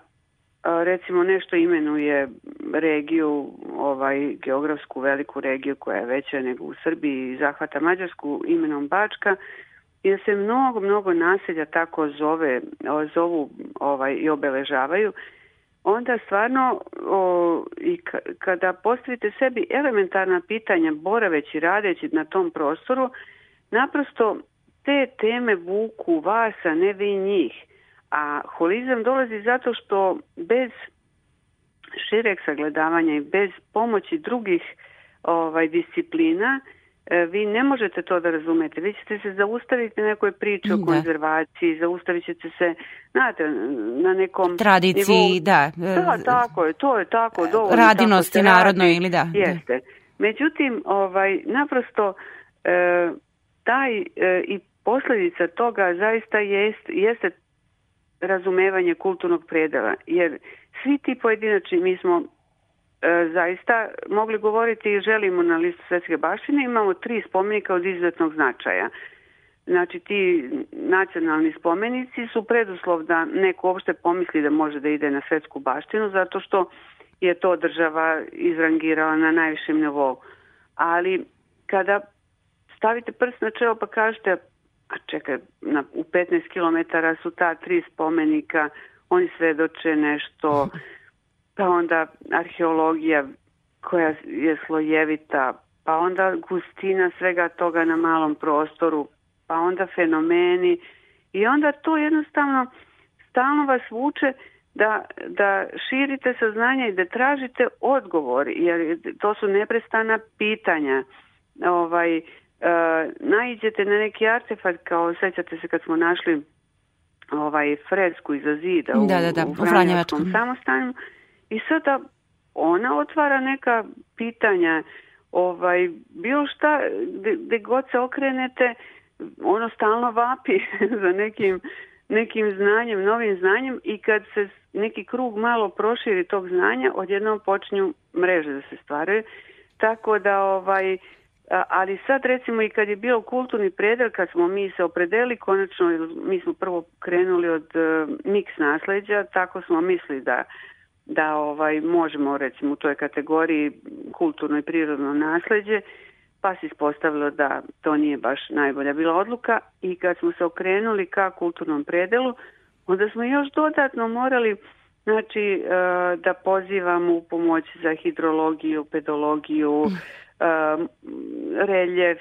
recimo nešto imenuje regiju, ovaj geografsku veliku regiju koja je veća nego u Srbiji i zahvata Mađarsku imenom Bačka i se mnogo, mnogo naselja tako zove, zovu ovaj, i obeležavaju, onda stvarno o, i kada postavite sebi elementarna pitanja boraveći, radeći na tom prostoru, naprosto te teme vuku vas, a ne vi njih – A holizam dolazi zato što bez šireg sagledavanja i bez pomoći drugih ovaj disciplina e, vi ne možete to da razumete. Vi ćete se zaustaviti na nekoj priči o da. konzervaciji, zaustavit ćete se, znate, na nekom... Tradiciji, nivou... da. Da, e, tako je, to je tako, e, dovoljno. Radinosti tako narodnoj ili da, da. Jeste. Međutim, ovaj, naprosto e, taj e, i posljedica toga zaista jest, jeste razumevanje kulturnog predela, jer svi ti pojedinačni, mi smo e, zaista mogli govoriti i želimo na listu svetske baštine, imamo tri spomenika od izuzetnog značaja. Znači, ti nacionalni spomenici su preduslov da neko uopšte pomisli da može da ide na svetsku baštinu, zato što je to država izrangirala na najvišem nivou. Ali, kada stavite prst na čelo pa kažete a čekaj, na, u 15 km su ta tri spomenika, oni svedoče nešto, pa onda arheologija koja je slojevita, pa onda gustina svega toga na malom prostoru, pa onda fenomeni i onda to jednostavno stalno vas vuče da, da širite saznanje i da tražite odgovor, jer to su neprestana pitanja. Ovaj, E, naiđete na neki artefakt kao sećate se kad smo našli ovaj fresku iza zida u, da, da, da, u Franjevačkom samostanju i sada ona otvara neka pitanja ovaj bilo šta gde god se okrenete ono stalno vapi za nekim nekim znanjem, novim znanjem i kad se neki krug malo proširi tog znanja, odjednom počinju mreže da se stvaraju. Tako da ovaj ali sad recimo i kad je bio kulturni predel, kad smo mi se opredeli konačno, mi smo prvo krenuli od e, miks nasleđa, tako smo mislili da da ovaj možemo recimo u toj kategoriji kulturno i prirodno nasleđe, pa se ispostavilo da to nije baš najbolja bila odluka i kad smo se okrenuli ka kulturnom predelu, onda smo još dodatno morali znači e, da pozivamo u pomoć za hidrologiju, pedologiju, um, reljef.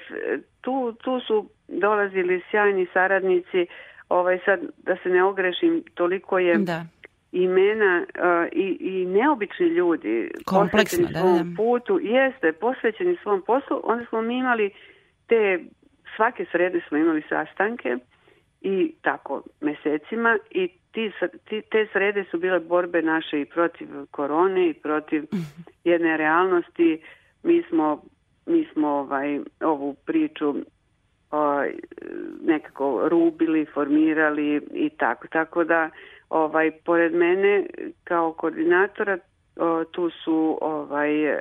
Tu, tu su dolazili sjajni saradnici, ovaj sad da se ne ogrešim, toliko je da. imena uh, i, i neobični ljudi Kompleksno, posvećeni da, svom da, da. putu, jeste, posvećeni svom poslu, onda smo mi imali te, svake srede smo imali sastanke i tako mesecima i ti, ti, te srede su bile borbe naše i protiv korone i protiv mhm. jedne realnosti uh, mi smo, mi smo ovaj, ovu priču ovaj, nekako rubili, formirali i tako. Tako da, ovaj, pored mene kao koordinatora o, tu su ovaj e,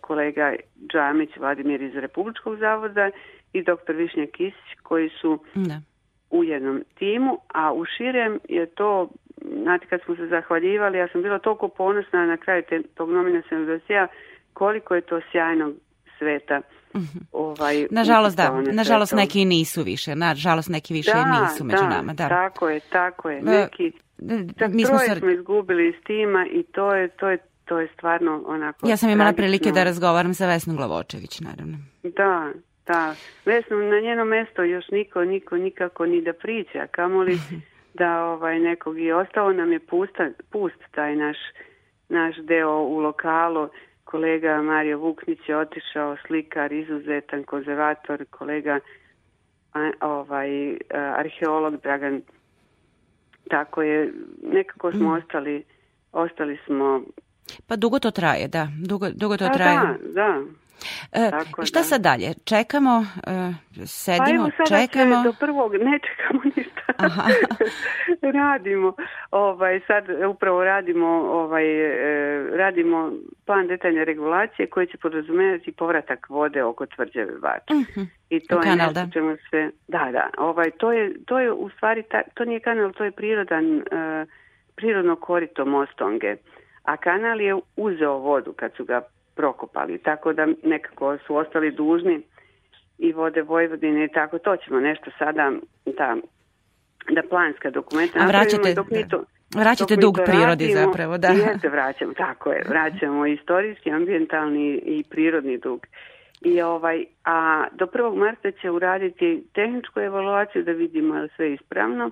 kolega Džamić Vladimir iz Republičkog zavoda i doktor Višnja Kisić koji su da. u jednom timu, a u širem je to, znate kad smo se zahvaljivali, ja sam bila toliko ponosna na kraju te, tog nominacijnog dosija, koliko je to sjajnog sveta. Mhm. Ovaj, nažalost da, nažalost neki nisu više, nažalost neki više da, nisu među da, nama. Da, tako je, tako je. E, neki, da, mi smo, sad... smo izgubili iz tima i to je, to je to je stvarno onako... Ja sam imala prilike da razgovaram sa Vesnom Glavočević, naravno. Da, da. Vesnu, na njeno mesto još niko, niko nikako ni da priča, kamoli mhm. da ovaj nekog i ostao nam je pusta, pust taj naš, naš deo u lokalu kolega Mario Vuknić je otišao, slikar, izuzetan konzervator, kolega ovaj, arheolog Dragan. Tako je, nekako smo mm. ostali, ostali smo... Pa dugo to traje, da, dugo, dugo to A, pa traje. Da, da. E, Tako, šta da. sad dalje? Čekamo, e, sedimo, pa evo sada čekamo. do prvog ne čekamo ništa radimo, ovaj, sad upravo radimo, ovaj, e, radimo plan detaljne regulacije koji će podrazumevati povratak vode oko tvrđave Bača. Mm-hmm. I to je kanal, da. Čemu se, da, da, ovaj, to, je, to je u stvari, ta, to nije kanal, to je prirodan, uh, prirodno korito Mostonge. A kanal je uzeo vodu kad su ga prokopali, tako da nekako su ostali dužni i vode Vojvodine i tako, to ćemo nešto sada, da, da planska dokumenta A vraćate, dok mi da. to, vraćate dok dug to prirodi radimo, zapravo, da. Jeste, vraćamo, tako je, vraćamo istorijski, ambientalni i prirodni dug. I ovaj, a do 1. marta će uraditi tehničku evaluaciju da vidimo je sve ispravno.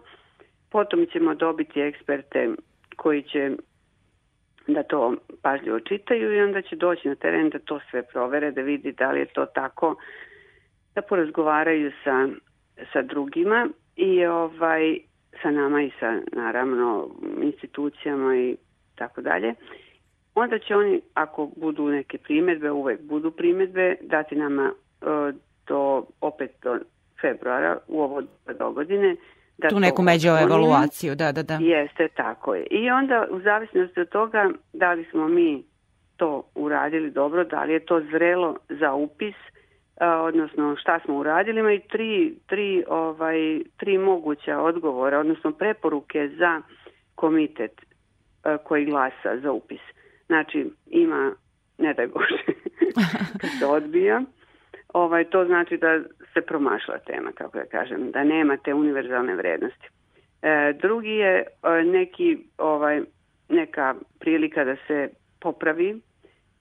Potom ćemo dobiti eksperte koji će da to pažljivo čitaju i onda će doći na teren da to sve provere, da vidi da li je to tako, da porazgovaraju sa, sa drugima i ovaj sa nama i sa naravno institucijama i tako dalje. Onda će oni, ako budu neke primjedbe, uvek budu primjedbe, dati nama e, do, opet do februara u ovo do godine. Da tu neku među evaluaciju, da, da, da. Jeste, tako je. I onda u zavisnosti od toga da li smo mi to uradili dobro, da li je to zrelo za upis – odnosno šta smo uradili, imaju tri, tri, ovaj, tri moguća odgovora, odnosno preporuke za komitet e, koji glasa za upis. Znači, ima, ne daj Bože, kad se odbija, ovaj, to znači da se promašla tema, kako da kažem, da nema te univerzalne vrednosti. E, drugi je e, neki, ovaj, neka prilika da se popravi,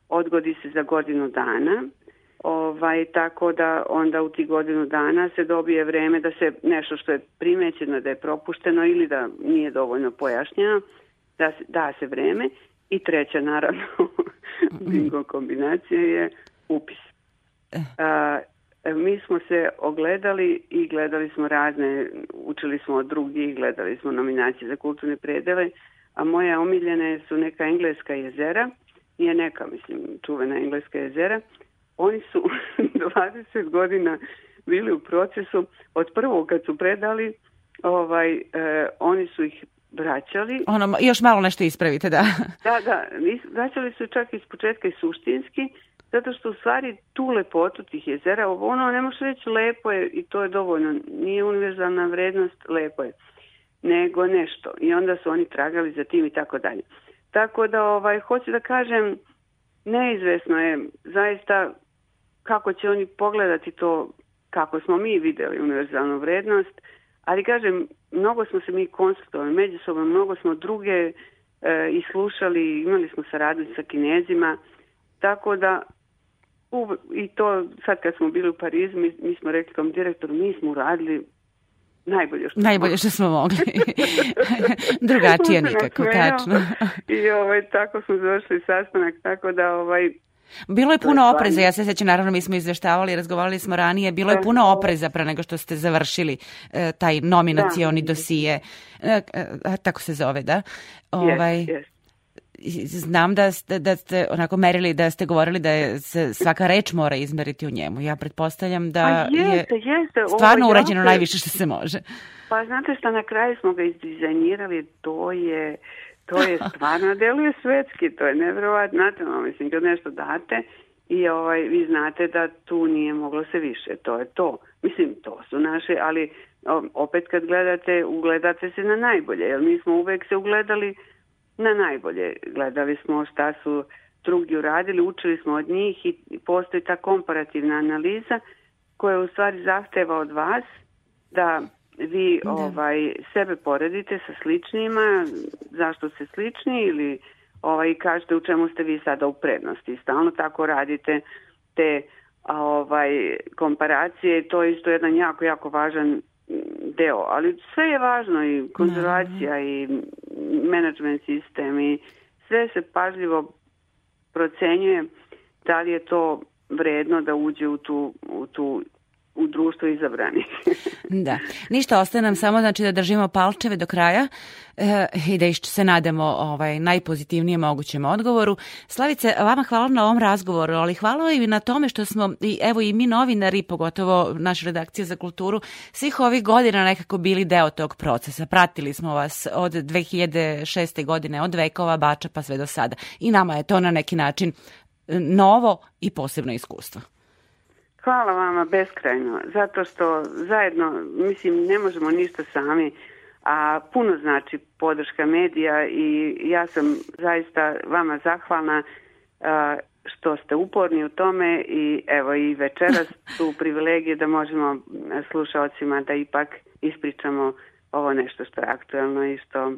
odgodi se za godinu dana, Ovaj, tako da onda u ti godinu dana se dobije vreme da se nešto što je primećeno da je propušteno ili da nije dovoljno pojašnjeno, da se, da se vreme. I treća, naravno, bingo kombinacija je upis. Eh. A, mi smo se ogledali i gledali smo razne, učili smo od drugih, gledali smo nominacije za kulturne predele, a moje omiljene su neka engleska jezera, nije neka, mislim, čuvena engleska jezera, Oni su 20 godina bili u procesu od prvog kad su predali, ovaj eh, oni su ih vraćali. Ono, još malo nešto ispravite, da. da, da, vraćali su čak iz početka i suštinski, zato što u stvari tu lepotu tih jezera, ovo ono ne možeš reći lepo je i to je dovoljno, nije univerzalna vrednost, lepo je, nego nešto. I onda su oni tragali za tim i tako dalje. Tako da ovaj, hoću da kažem, neizvesno je, zaista kako će oni pogledati to kako smo mi videli univerzalnu vrednost, ali kažem, mnogo smo se mi konsultovali međusobno, mnogo smo druge e, i imali smo saradnju sa kinezima, tako da u, i to sad kad smo bili u Parizu, mi, mi smo rekli tom direktoru, mi smo uradili najbolje što, najbolje što smo mogli. Drugačije nikako, tačno. I ovaj, tako smo završili sastanak, tako da ovaj, Bilo je puno opreza, ja se sećam, naravno mi smo izveštavali, razgovarali smo ranije, bilo je puno opreza pre nego što ste završili e, taj nominacioni da. dosije, e, e, tako se zove, da? Ovaj, yes, yes znam da ste, da ste onako merili, da ste govorili da se svaka reč mora izmeriti u njemu. Ja pretpostavljam da jeste, pa je jeste, stvarno ovo, urađeno ja najviše što se može. Pa znate šta, na kraju smo ga izdizajnirali, to je to je stvarno, deluje svetski, to je nevjerovatno, znate, no, mislim, kad nešto date i ovaj, vi znate da tu nije moglo se više, to je to. Mislim, to su naše, ali opet kad gledate, ugledate se na najbolje, jer mi smo uvek se ugledali na najbolje. Gledali smo šta su drugi uradili, učili smo od njih i postoji ta komparativna analiza koja u stvari zahteva od vas da vi da. ovaj sebe poredite sa sličnima, zašto ste slični ili ovaj kažete u čemu ste vi sada u prednosti. Stalno tako radite te ovaj komparacije, to je isto jedan jako jako važan deo, ali sve je važno i konzervacija da. i management sistem i sve se pažljivo procenjuje da li je to vredno da uđe u tu, u tu u društvu izabrani. da. Ništa, ostaje nam samo znači da držimo palčeve do kraja e, i da se nadamo ovaj, najpozitivnijem mogućem odgovoru. Slavice, vama hvala na ovom razgovoru, ali hvala i na tome što smo, i, evo i mi novinari, pogotovo naša redakcija za kulturu, svih ovih godina nekako bili deo tog procesa. Pratili smo vas od 2006. godine, od vekova Bača pa sve do sada. I nama je to na neki način eh, novo i posebno iskustvo. Hvala vama beskrajno, zato što zajedno, mislim, ne možemo ništa sami, a puno znači podrška medija i ja sam zaista vama zahvalna što ste uporni u tome i evo i večeras su privilegije da možemo slušaocima da ipak ispričamo ovo nešto što je aktuelno i što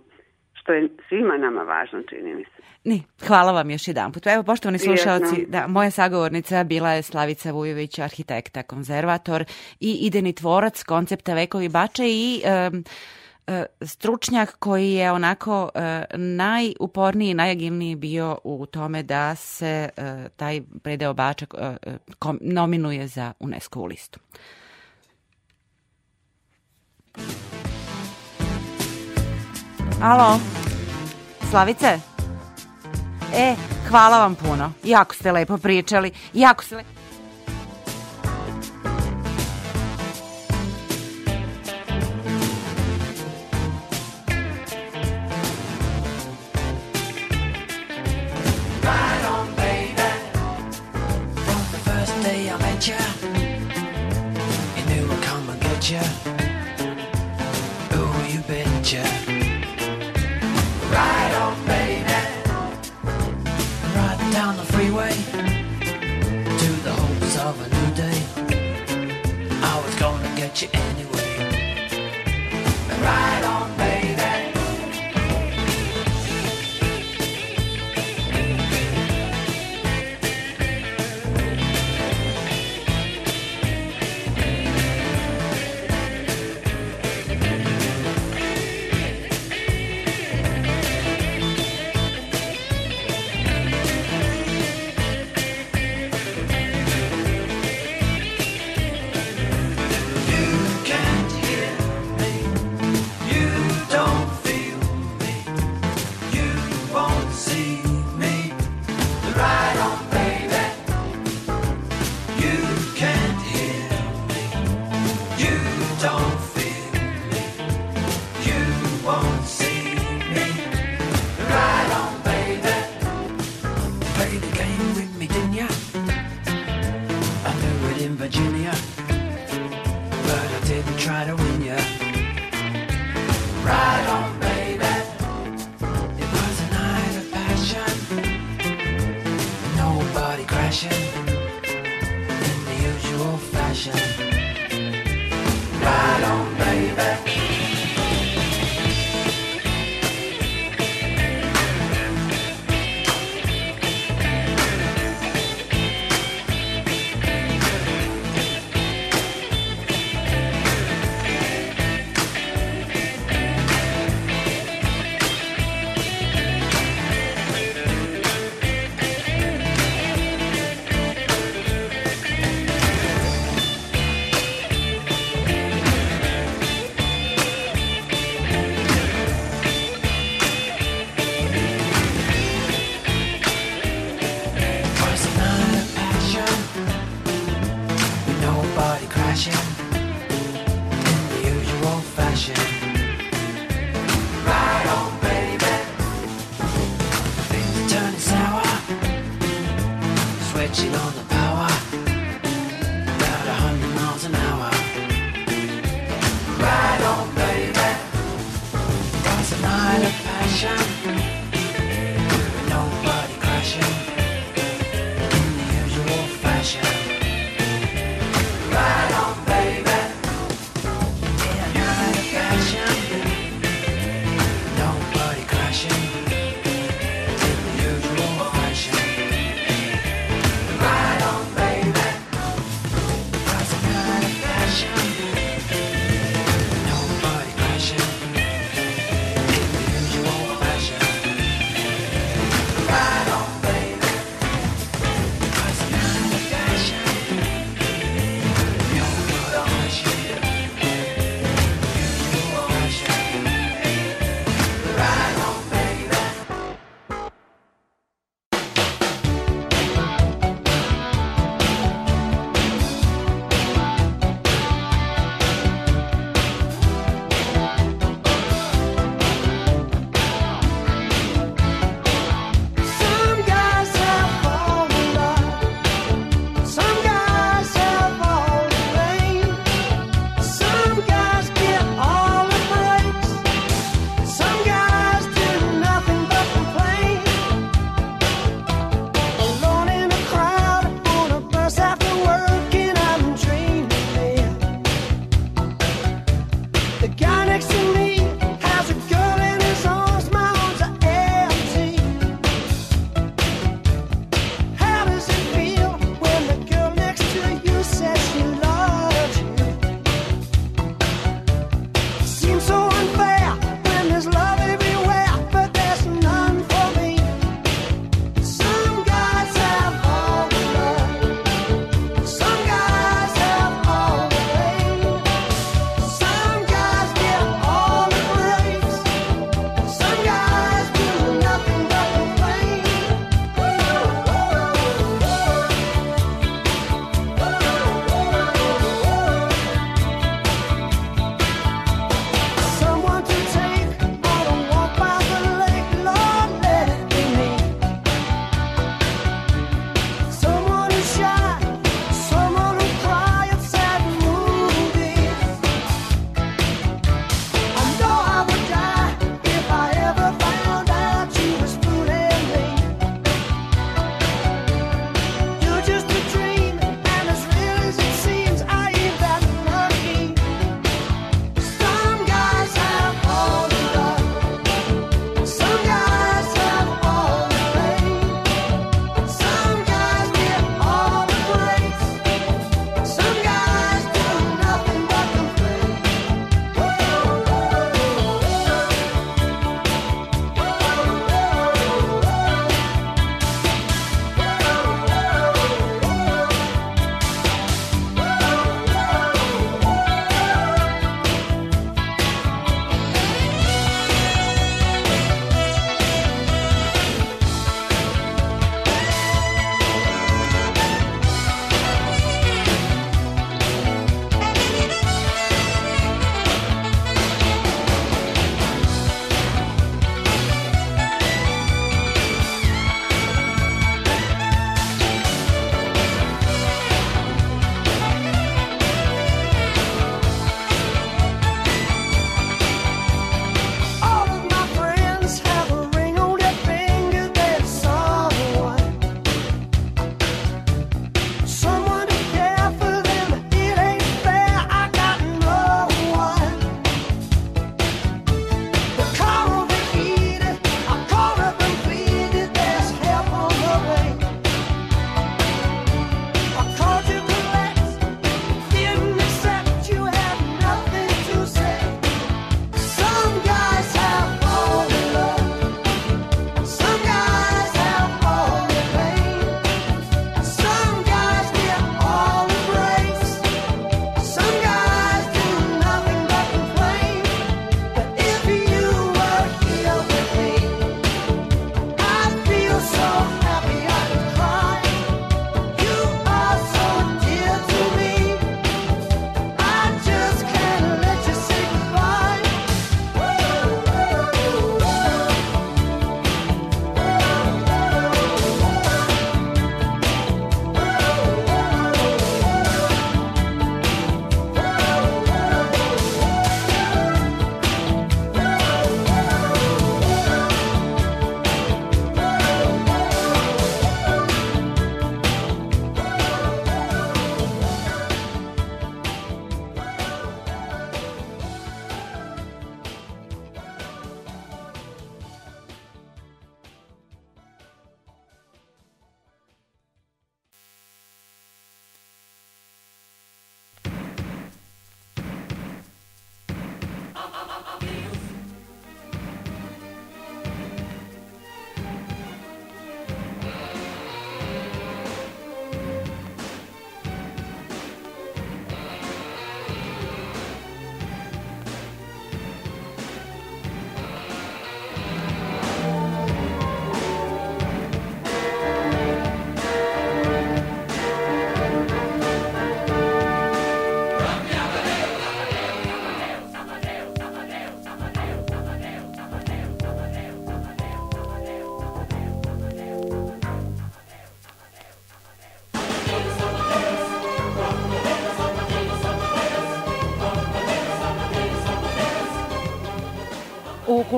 što je svima nama važno, čini mi se. Ni, hvala vam još jedan put. Evo, poštovani slušalci, da, moja sagovornica bila je Slavica Vujović, arhitekta, konzervator i ideni tvorac koncepta Vekovi bače i... Um, stručnjak koji je onako e, najuporniji, najagilniji bio u tome da se e, taj predeo Bača nominuje za UNESCO listu. Alo? Slavice? E, hvala vam puno. Jako ste lepo pričali. Jako ste lepo...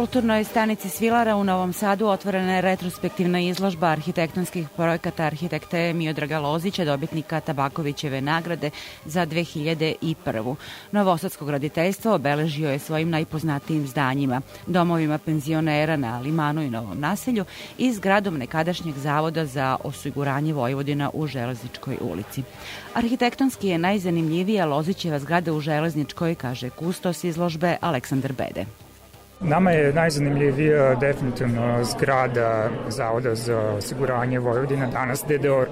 kulturnoj stanici Svilara u Novom Sadu otvorena je retrospektivna izložba arhitektonskih projekata arhitekte Miodraga Lozića, dobitnika Tabakovićeve nagrade za 2001. Novosadsko graditeljstvo obeležio je svojim najpoznatijim zdanjima, domovima penzionera na Limanu i Novom naselju i zgradom nekadašnjeg zavoda za osiguranje Vojvodina u Železničkoj ulici. Arhitektonski je najzanimljivija Lozićeva zgrada u Železničkoj, kaže kustos izložbe Aleksandar Bede. Nama je najzanimljivija definitivno zgrada Zavoda za osiguranje Vojvodina, danas DDO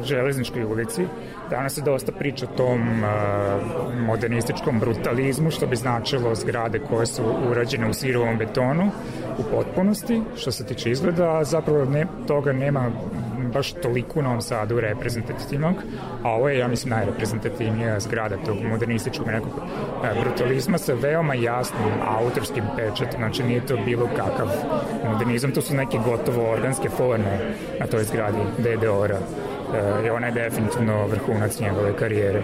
u Železničkoj ulici. Danas se dosta priča o tom e, modernističkom brutalizmu, što bi značilo zgrade koje su urađene u sirovom betonu u potpunosti, što se tiče izgleda, a zapravo ne, toga nema nemam baš toliko u Novom Sadu reprezentativnog, a ovo je, ja mislim, najreprezentativnija zgrada tog modernističkog nekog e, brutalizma sa veoma jasnim autorskim pečetom, znači nije to bilo kakav modernizam, to su neke gotovo organske forme na toj zgradi DDR-a e, i ona je definitivno vrhunac njegove karijere.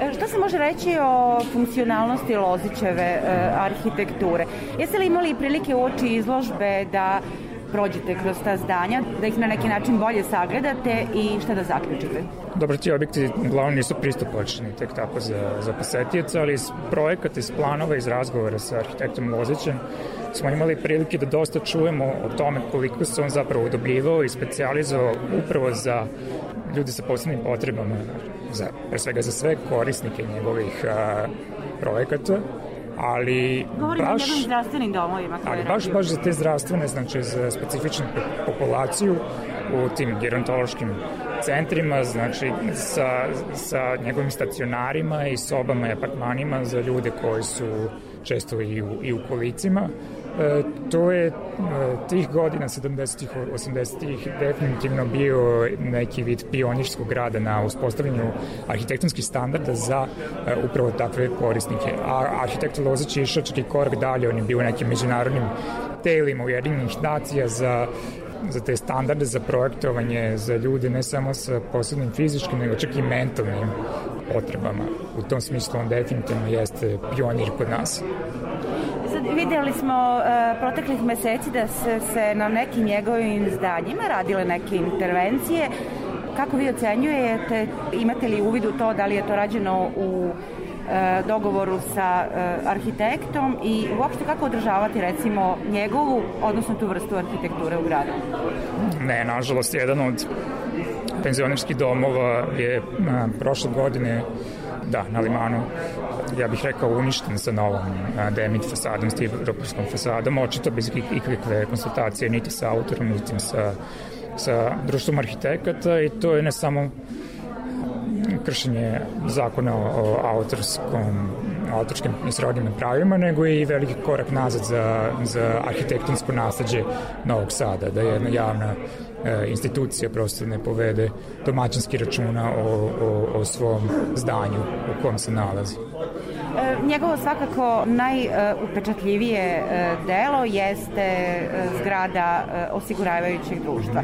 E, šta se može reći o funkcionalnosti Lozićeve arhitekture? Jeste li imali prilike uoči izložbe da prođete kroz ta zdanja, da ih na neki način bolje sagledate i šta da zaključite? Dobro, ti objekti uglavnom nisu pristupačni tek tako za, za posetioca, ali iz projekata, iz planova, iz razgovora sa arhitektom Lozićem smo imali prilike da dosta čujemo o tome koliko se on zapravo udobljivao i specializovao upravo za ljudi sa posebnim potrebama, za, pre svega za sve korisnike njegovih a, projekata, ali Govorim baš, o zdravstvenim domovima ali baš, radio. baš za te zdravstvene, znači za specifičnu populaciju u tim gerontološkim centrima, znači sa, sa njegovim stacionarima i sobama i apartmanima za ljude koji su često i u, i u kolicima. E, to je e, tih godina 70-ih, 80-ih definitivno bio neki vid pionirskog grada na uspostavljanju arhitektonskih standarda za e, upravo takve korisnike. A arhitekta Lozić je išao čak i korak dalje, on je bio u nekim međunarodnim telima Ujedinjenih nacija za za te standarde, za projektovanje, za ljude ne samo sa posebnim fizičkim, nego čak i mentalnim potrebama. U tom smislu on definitivno jeste pionir kod nas. Videli smo e, proteklih meseci da se, se na nekim njegovim zdanjima radile neke intervencije. Kako vi ocenjujete, imate li uvid u to da li je to rađeno u e, dogovoru sa e, arhitektom i uopšte kako održavati recimo njegovu, odnosno tu vrstu arhitekture u gradu? Ne, nažalost, jedan od penzionerskih domova je prošle godine da, na limanu ja bih rekao, uništen sa novom Demit fasadom, stiroprskom fasadom, očito bez ikakve konsultacije niti sa autorom, niti sa, sa društvom arhitekata i to je ne samo kršenje zakona o autorskom autorskim i srodnim pravima, nego i veliki korak nazad za, za arhitektonsko nasledđe Novog Sada, da je jedna javna e, institucija prosto ne povede domaćinski računa o, o, o svom zdanju u kom se nalazi. E, njegovo svakako najupečatljivije e, delo jeste e, zgrada osiguravajućeg društva.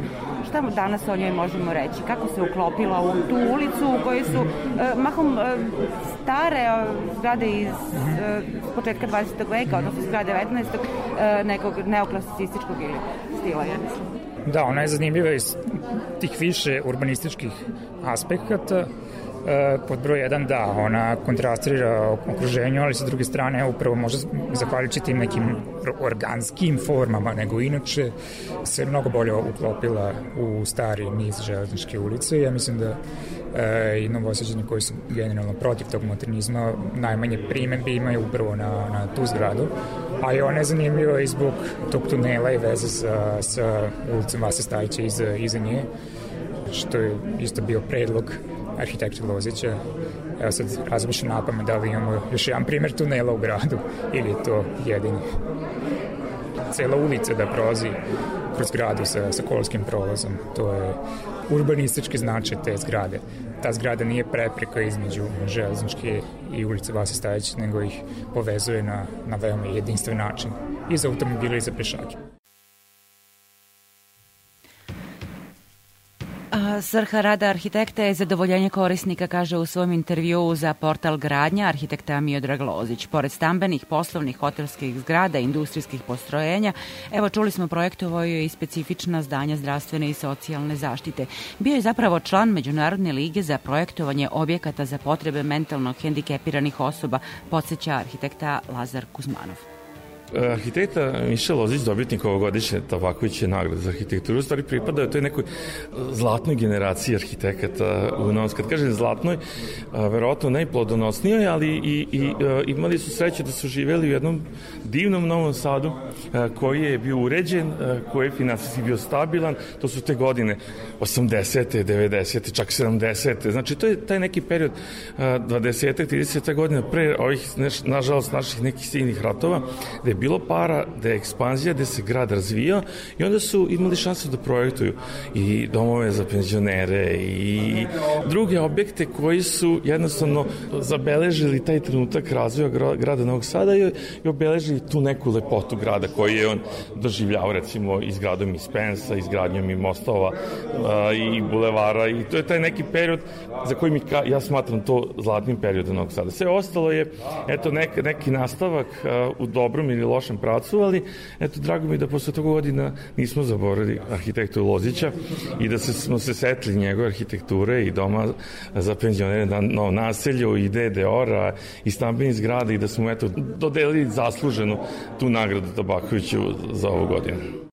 Šta danas o njoj možemo reći? Kako se uklopila u tu ulicu u kojoj su mahom stare zgrade iz početka 20. veka, odnosno zgrade 19. nekog neoklasicističkog stila, ja mislim. Da, ona je zanimljiva iz tih više urbanističkih aspekata Eh, pod broj 1 da, ona kontrastira okruženju, ali sa druge strane upravo možda zahvaljujući tim nekim organskim formama, nego inače se mnogo bolje uklopila u stari niz železničke ulice. Ja mislim da e, i novoseđeni koji su generalno protiv tog modernizma najmanje primedbi imaju upravo na, na tu zgradu, ali ona je zanimljiva i zbog tog tunela i veze sa, sa ulicom Vase Stajića iza, iza nje, što je isto bio predlog arhitekte Lozića. Evo sad razmišljam na pamet da li imamo još jedan primer tunela u gradu ili to jedini. Cela ulica da prolazi kroz gradu sa, sa kolskim prolazom. To je urbanistički značaj te zgrade. Ta zgrada nije prepreka između železničke i ulice Vasa Stajić, nego ih povezuje na, na veoma jedinstven način i za automobile i za pešake. Srha rada arhitekta je zadovoljenje korisnika, kaže u svom intervjuu za portal Gradnja arhitekta Miodrag Lozić. Pored stambenih, poslovnih, hotelskih zgrada, industrijskih postrojenja, evo čuli smo projektovao i specifična zdanja zdravstvene i socijalne zaštite. Bio je zapravo član Međunarodne lige za projektovanje objekata za potrebe mentalno hendikepiranih osoba, podsjeća arhitekta Lazar Kuzmanov. Arhitekta Miša Lozić, dobitnik ovogodišnje Tabakoviće nagrade za arhitekturu, u stvari pripada je toj nekoj zlatnoj generaciji arhitekata u Novom. Kad kažem zlatnoj, verovatno najplodonosnijoj, ali i, i imali su sreće da su živeli u jednom divnom Novom Sadu koji je bio uređen, koji je finansijski bio stabilan, to su te godine 80. 90. čak 70. Znači to je taj neki period 20. 30. godina pre ovih, nažalost, naših nekih silnih ratova, gde je bilo para, da je ekspanzija, da se grad razvija i onda su imali šansu da projektuju i domove za penzionere i druge objekte koji su jednostavno zabeležili taj trenutak razvoja grada Novog Sada i, obeležili tu neku lepotu grada koji je on doživljao recimo izgradom i Spensa, izgradnjom i mostova i bulevara i to je taj neki period za koji mi ka, ja smatram to zlatnim periodom Novog Sada. Sve ostalo je eto nek, neki nastavak u dobrom ili ili lošem pracu, ali eto, drago mi da posle toga godina nismo zaboravili arhitektu Lozića i da se, smo se setli njegove arhitekture i doma za penzionere na novom naselju i DDR-a i stambenih zgrade i da smo eto, dodelili zasluženu tu nagradu Tabakoviću za ovu godinu.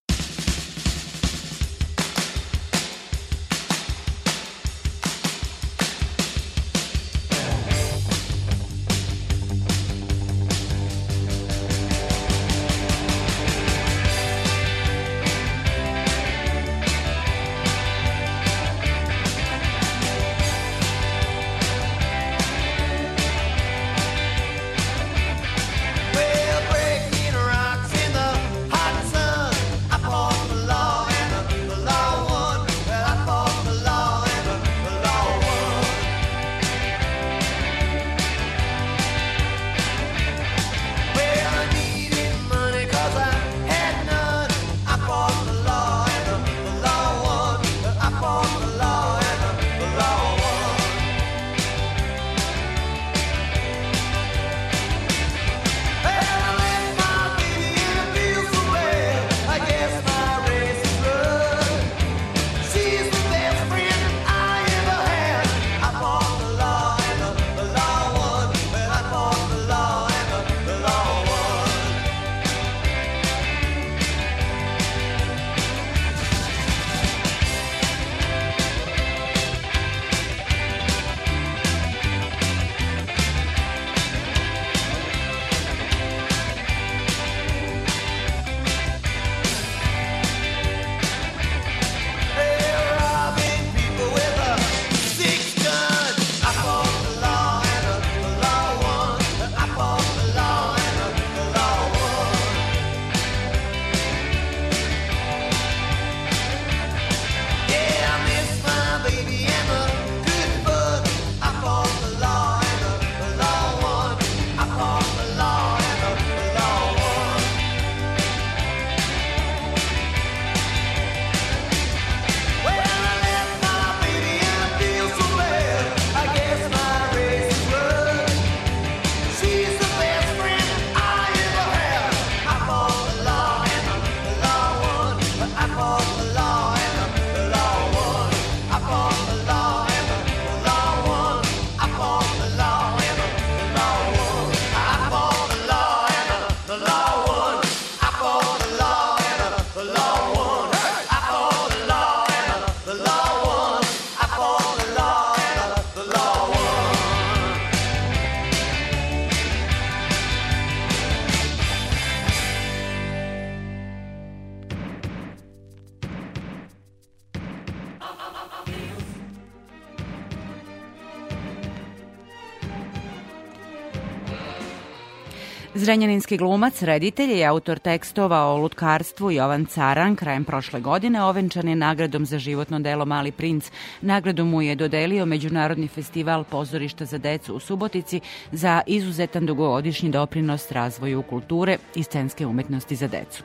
Zrenjaninski glumac, reditelj i autor tekstova o lutkarstvu Jovan Caran krajem prošle godine ovenčan je nagradom za životno delo Mali princ. Nagradu mu je dodelio Međunarodni festival pozorišta za decu u Subotici za izuzetan dugogodišnji doprinos razvoju kulture i scenske umetnosti za decu.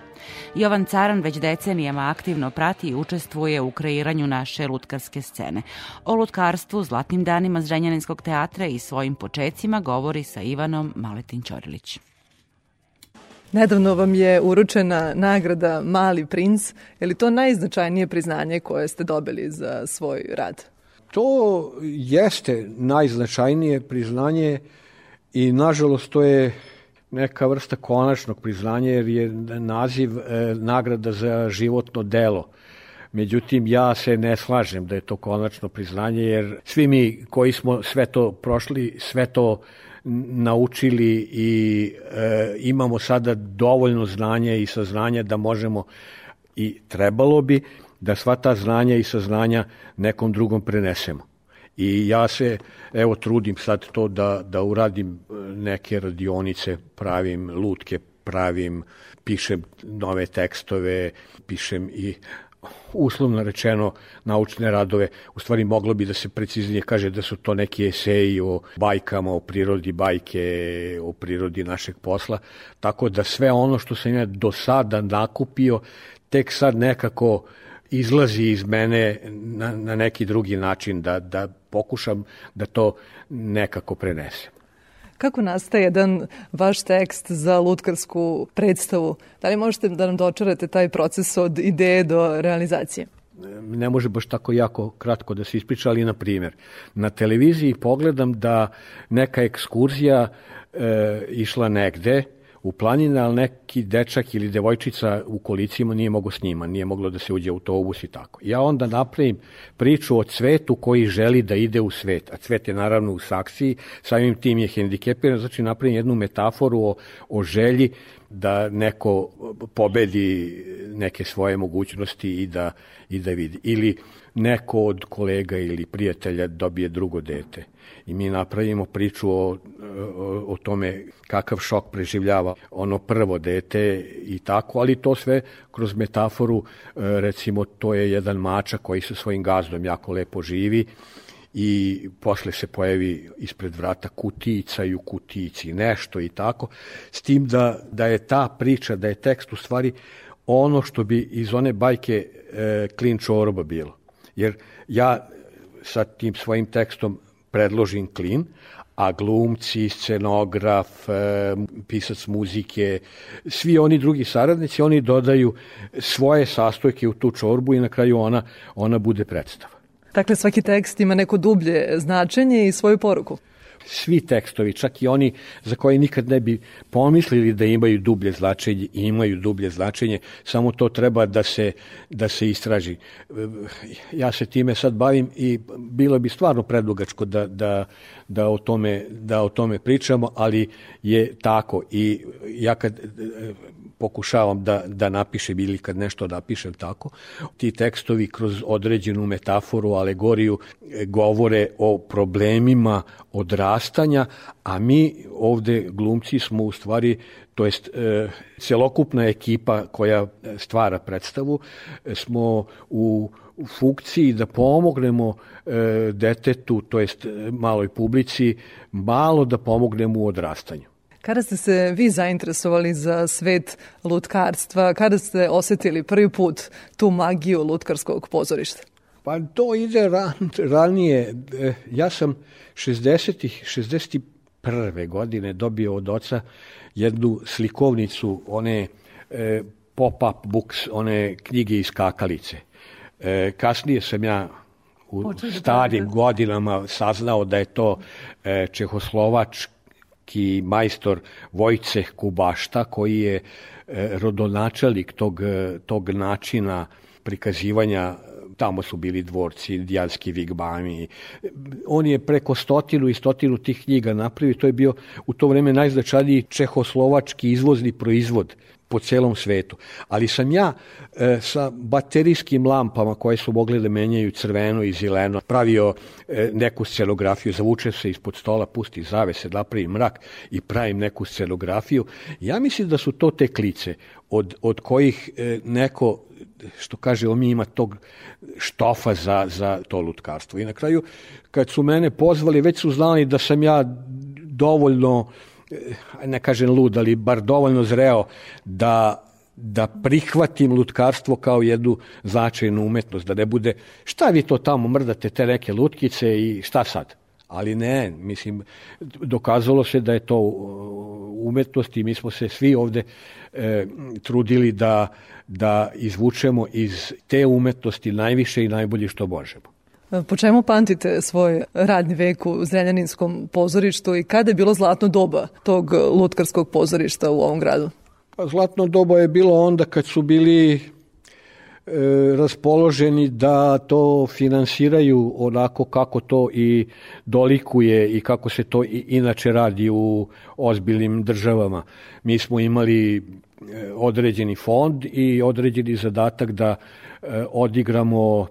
Jovan Caran već decenijama aktivno prati i učestvuje u kreiranju naše lutkarske scene. O lutkarstvu, zlatnim danima Zrenjaninskog teatra i svojim početcima govori sa Ivanom Maletin Ćorilić. Nedavno vam je uručena nagrada Mali princ. Je li to najznačajnije priznanje koje ste dobili za svoj rad? To jeste najznačajnije priznanje i nažalost to je neka vrsta konačnog priznanja jer je naziv e, nagrada za životno delo. Međutim, ja se ne slažem da je to konačno priznanje, jer svi mi koji smo sve to prošli, sve to naučili i e, imamo sada dovoljno znanja i saznanja da možemo i trebalo bi da sva ta znanja i saznanja nekom drugom prenesemo. I ja se, evo, trudim sad to da, da uradim e, neke radionice, pravim lutke, pravim, pišem nove tekstove, pišem i uslovno rečeno naučne radove. U stvari moglo bi da se preciznije kaže da su to neki eseji o bajkama, o prirodi bajke, o prirodi našeg posla. Tako da sve ono što sam ja do sada nakupio, tek sad nekako izlazi iz mene na, na neki drugi način da, da pokušam da to nekako prenesem. Kako nastaje jedan vaš tekst za lutkarsku predstavu? Da li možete da nam dočarate taj proces od ideje do realizacije? ne može baš tako jako kratko da se ispriča, ali na primjer, na televiziji pogledam da neka ekskurzija e, išla negde, u planine, ali neki dečak ili devojčica u kolicima nije mogo s njima, nije moglo da se uđe u autobus i tako. Ja onda napravim priču o cvetu koji želi da ide u svet, a cvet je naravno u saksiji, samim tim je hendikepiran, znači napravim jednu metaforu o, o želji da neko pobedi neke svoje mogućnosti i da, i da vidi. Ili neko od kolega ili prijatelja dobije drugo dete. I mi napravimo priču o o tome kakav šok preživljava ono prvo dete i tako, ali to sve kroz metaforu, e, recimo to je jedan mačak koji sa svojim gazdom jako lepo živi i posle se pojavi ispred vrata kutica i u kutijici nešto i tako, s tim da, da je ta priča, da je tekst u stvari ono što bi iz one bajke e, klin čorba bilo. Jer ja sa tim svojim tekstom predložim klin, a glumci, scenograf, e, pisac muzike, svi oni drugi saradnici, oni dodaju svoje sastojke u tu čorbu i na kraju ona, ona bude predstava. Dakle, svaki tekst ima neko dublje značenje i svoju poruku svi tekstovi, čak i oni za koje nikad ne bi pomislili da imaju dublje značenje, imaju dublje značenje, samo to treba da se, da se istraži. Ja se time sad bavim i bilo bi stvarno predugačko da, da, da, o, tome, da o tome pričamo, ali je tako i ja kad pokušavam da, da napišem ili kad nešto napišem tako, ti tekstovi kroz određenu metaforu, alegoriju e, govore o problemima odrastanja, a mi ovde glumci smo u stvari to jest e, celokupna ekipa koja stvara predstavu, smo u funkciji da pomognemo e, detetu, to jest e, maloj publici, malo da pomognemo u odrastanju. Kada ste se vi zainteresovali za svet lutkarstva? Kada ste osetili prvi put tu magiju lutkarskog pozorišta? Pa to ide ran, ranije. E, ja sam 60-ih, 61. godine dobio od oca jednu slikovnicu, one e, pop-up books, one knjige iz kakalice. E, kasnije sam ja u Poču da starim da godinama saznao da je to e, čehoslovački veliki majstor Vojceh Kubašta koji je e, rodonačelik tog, e, tog načina prikazivanja tamo su bili dvorci, indijanski vigbami. On je preko stotinu i stotinu tih knjiga napravio, to je bio u to vreme najznačajniji čehoslovački izvozni proizvod po celom svetu. Ali sam ja e, sa baterijskim lampama koje su mogli da menjaju crveno i zeleno, pravio e, neku scenografiju, zavuče se ispod stola, pusti zavese, da napravi mrak i pravim neku scenografiju. Ja mislim da su to te klice od, od kojih e, neko što kaže, on mi ima tog štofa za, za to lutkarstvo. I na kraju, kad su mene pozvali, već su znali da sam ja dovoljno E, ne kažem lud, ali bar dovoljno zreo da da prihvatim lutkarstvo kao jednu značajnu umetnost, da ne bude šta vi to tamo mrdate, te neke lutkice i šta sad? Ali ne, mislim, dokazalo se da je to e, umetnost i mi smo se svi ovde e, trudili da, da izvučemo iz te umetnosti najviše i najbolje što možemo. Po čemu pamtite svoj radni vek u Zrenjaninskom pozorištu i kada je bilo zlatno doba tog lutkarskog pozorišta u ovom gradu? Pa zlatno doba je bilo onda kad su bili e, raspoloženi da to finansiraju onako kako to i dolikuje i kako se to i inače radi u ozbiljnim državama. Mi smo imali e, određeni fond i određeni zadatak da e, odigramo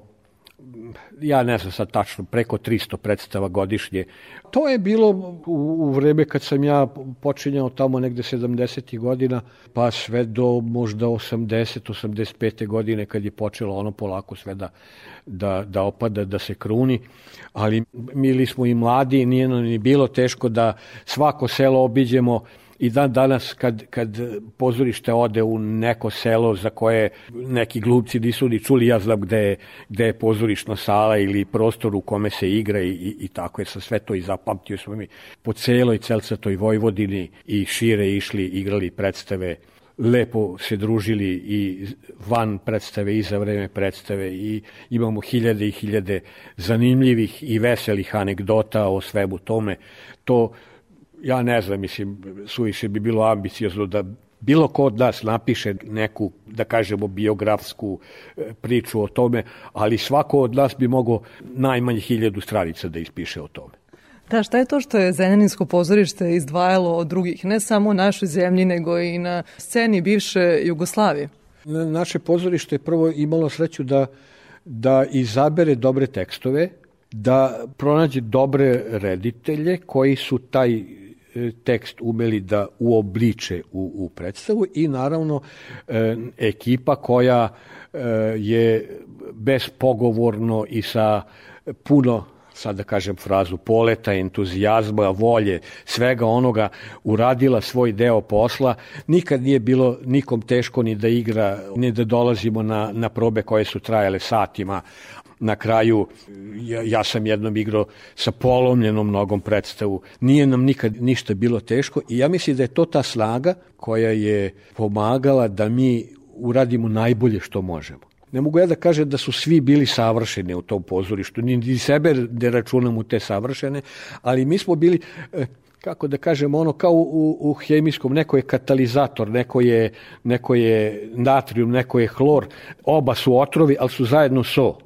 ja ne znam sad tačno, preko 300 predstava godišnje. To je bilo u, u vreme kad sam ja počinjao tamo negde 70. godina, pa sve do možda 80. 85. godine kad je počelo ono polako sve da, da, da opada, da se kruni. Ali mi smo i mladi, nije nam ni bilo teško da svako selo obiđemo, i dan danas kad, kad pozorište ode u neko selo za koje neki glupci nisu ni čuli, ja znam gde je, gde je pozorišna sala ili prostor u kome se igra i, i, i tako, jer sam sve to i zapamtio smo mi po celoj celcatoj Vojvodini i šire išli, igrali predstave lepo se družili i van predstave i za vreme predstave i imamo hiljade i hiljade zanimljivih i veselih anegdota o svemu tome. To ja ne znam, mislim, suviše bi bilo ambiciozno da bilo ko od nas napiše neku, da kažemo, biografsku e, priču o tome, ali svako od nas bi mogao najmanje hiljadu stranica da ispiše o tome. Da, šta je to što je Zrenjaninsko pozorište izdvajalo od drugih, ne samo u našoj zemlji, nego i na sceni bivše Jugoslavije? Naše pozorište je prvo imalo sreću da, da izabere dobre tekstove, da pronađe dobre reditelje koji su taj E, tekst umeli da uobliče u, u predstavu i naravno e, ekipa koja e, je bespogovorno i sa puno sad da kažem frazu, poleta, entuzijazma, volje, svega onoga, uradila svoj deo posla. Nikad nije bilo nikom teško ni da igra, ni da dolazimo na, na probe koje su trajale satima, na kraju ja, ja sam jednom igrao sa polomljenom nogom predstavu. Nije nam nikad ništa bilo teško i ja mislim da je to ta slaga koja je pomagala da mi uradimo najbolje što možemo. Ne mogu ja da kažem da su svi bili savršeni u tom pozorištu, ni sebe ne računam u te savršene, ali mi smo bili, eh, kako da kažem, ono kao u, u hemijskom, neko je katalizator, neko je, neko je natrium, neko je hlor, oba su otrovi, ali su zajedno so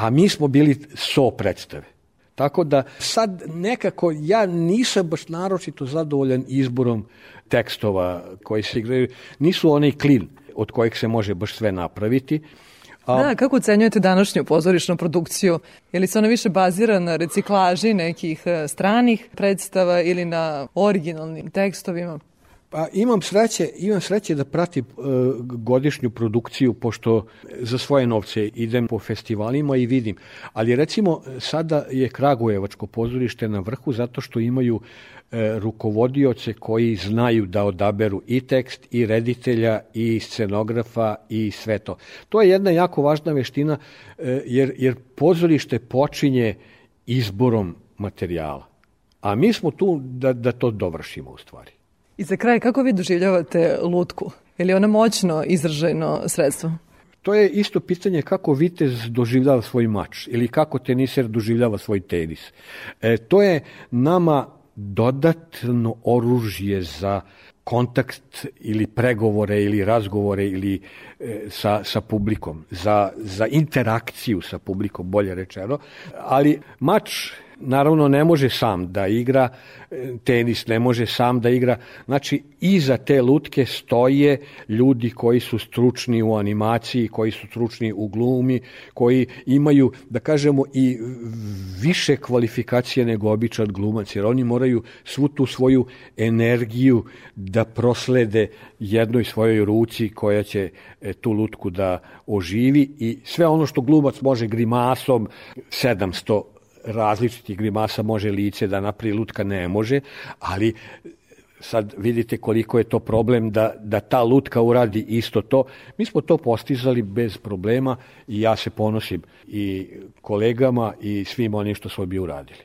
a mi smo bili so predstave. Tako da sad nekako ja nisam baš naročito zadovoljan izborom tekstova koji se igraju. Nisu oni klin od kojih se može baš sve napraviti. A... Da, kako ocenjujete današnju pozorišnu produkciju? Je li se ona više bazira na reciklaži nekih e, stranih predstava ili na originalnim tekstovima? Pa imam sreće, imam sreće da pratim e, godišnju produkciju pošto za svoje novce idem po festivalima i vidim. Ali recimo sada je Kragujevačko pozorište na vrhu zato što imaju e, rukovodioce koji znaju da odaberu i tekst i reditelja i scenografa i sve to. To je jedna jako važna veština e, jer jer pozorište počinje izborom materijala. A mi smo tu da da to dovršimo u stvari. I za kraj, kako vi doživljavate lutku? Je li ona moćno izražajno sredstvo? To je isto pitanje kako vitez doživljava svoj mač ili kako teniser doživljava svoj tenis. E, to je nama dodatno oružje za kontakt ili pregovore ili razgovore ili e, sa, sa publikom, za, za interakciju sa publikom, bolje rečeno. Ali mač naravno ne može sam da igra e, tenis, ne može sam da igra. Znači, iza te lutke stoje ljudi koji su stručni u animaciji, koji su stručni u glumi, koji imaju, da kažemo, i više kvalifikacije nego običan glumac, jer oni moraju svu tu svoju energiju da proslede jednoj svojoj ruci koja će e, tu lutku da oživi i sve ono što glumac može grimasom 700 različitih grimasa može lice da napravi, lutka ne može, ali sad vidite koliko je to problem da, da ta lutka uradi isto to. Mi smo to postizali bez problema i ja se ponosim i kolegama i svim onim što smo bi uradili.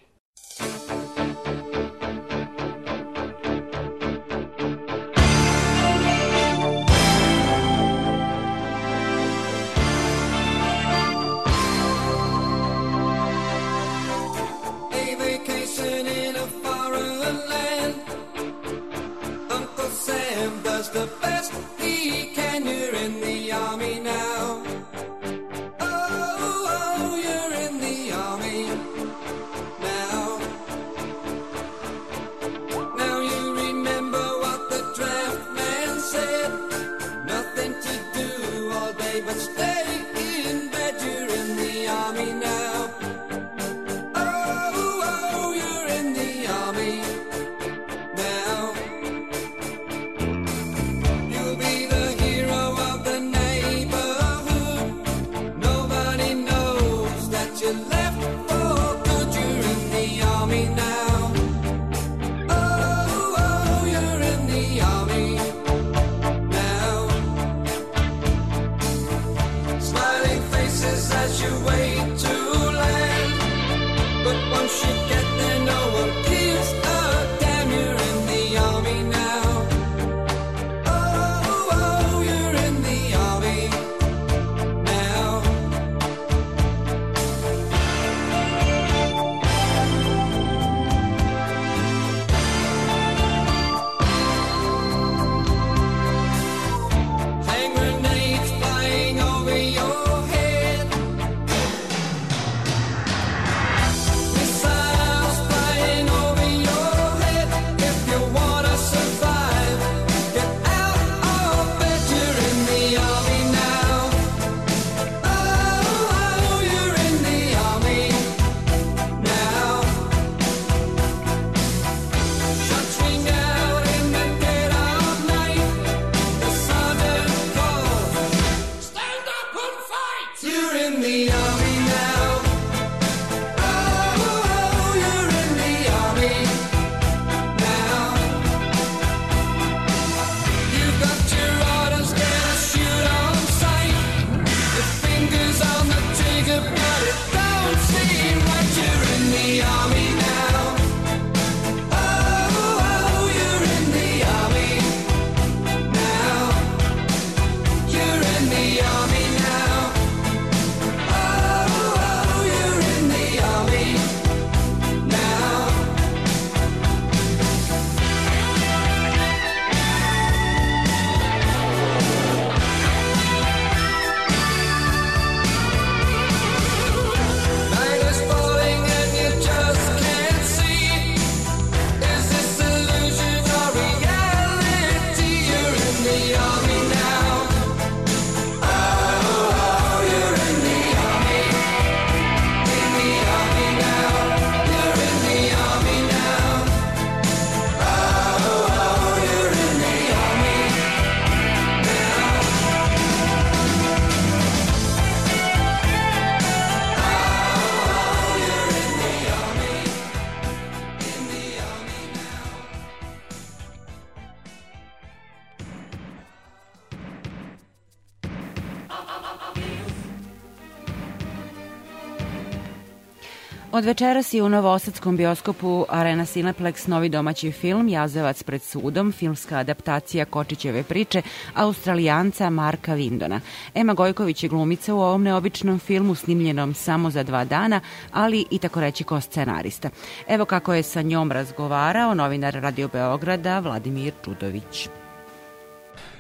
Od večeras je u Novosadskom bioskopu Arena Cineplex novi domaći film Jazevac pred sudom, filmska adaptacija Kočićeve priče Australijanca Marka Vindona. Ema Gojković je glumica u ovom neobičnom filmu snimljenom samo za dva dana, ali i tako reći ko scenarista. Evo kako je sa njom razgovarao novinar Radio Beograda Vladimir Čudović.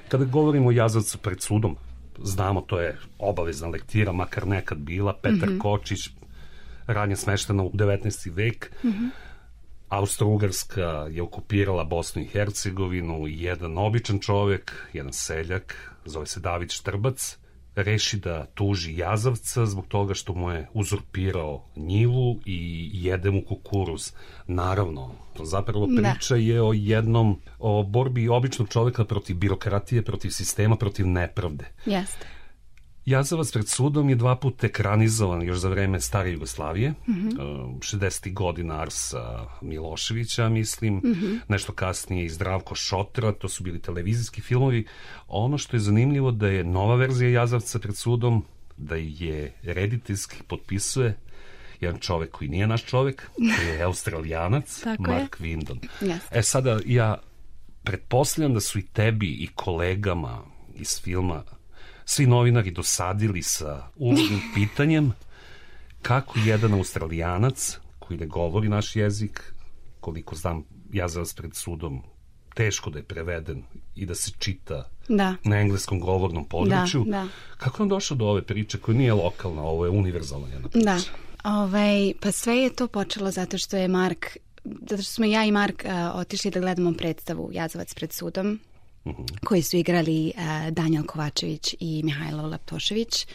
Kada govorimo o Jazavcu pred sudom, znamo to je obavezna lektira, makar nekad bila, Petar mm -hmm. Kočić, ranije smeštena u 19. vek. Mm -hmm. Austro-Ugarska je okupirala Bosnu i Hercegovinu i jedan običan čovek, jedan seljak, zove se David Štrbac, reši da tuži jazavca zbog toga što mu je uzurpirao njivu i jede mu kukuruz. Naravno, zapravo da. priča da. je o jednom, o borbi običnog čoveka protiv birokratije, protiv sistema, protiv nepravde. Jeste. Jazavac pred sudom je dva puta ekranizovan još za vreme stare Jugoslavije, mm -hmm. 60. godina Arsa Miloševića, mislim, mm -hmm. nešto kasnije i Zdravko Šotra, to su bili televizijski filmovi. Ono što je zanimljivo da je nova verzija Jazavca pred sudom, da je rediteljski potpisuje jedan čovek koji nije naš čovek, koji je australijanac, Mark je. Windon. Yes. E sada ja pretpostavljam da su i tebi i kolegama iz filma svi novinari dosadili sa uvodnim pitanjem kako jedan australijanac koji ne govori naš jezik, koliko znam, ja za vas pred sudom teško da je preveden i da se čita da. na engleskom govornom da, području. Da, da. Kako je on došao do ove priče koja nije lokalna, ovo je univerzalna jedna priča? Da. Ovaj, pa sve je to počelo zato što je Mark zato što smo ja i Mark uh, otišli da gledamo predstavu Jazavac pred sudom koji su igrali uh, e, Daniel Kovačević i Mihajlo Laptošević.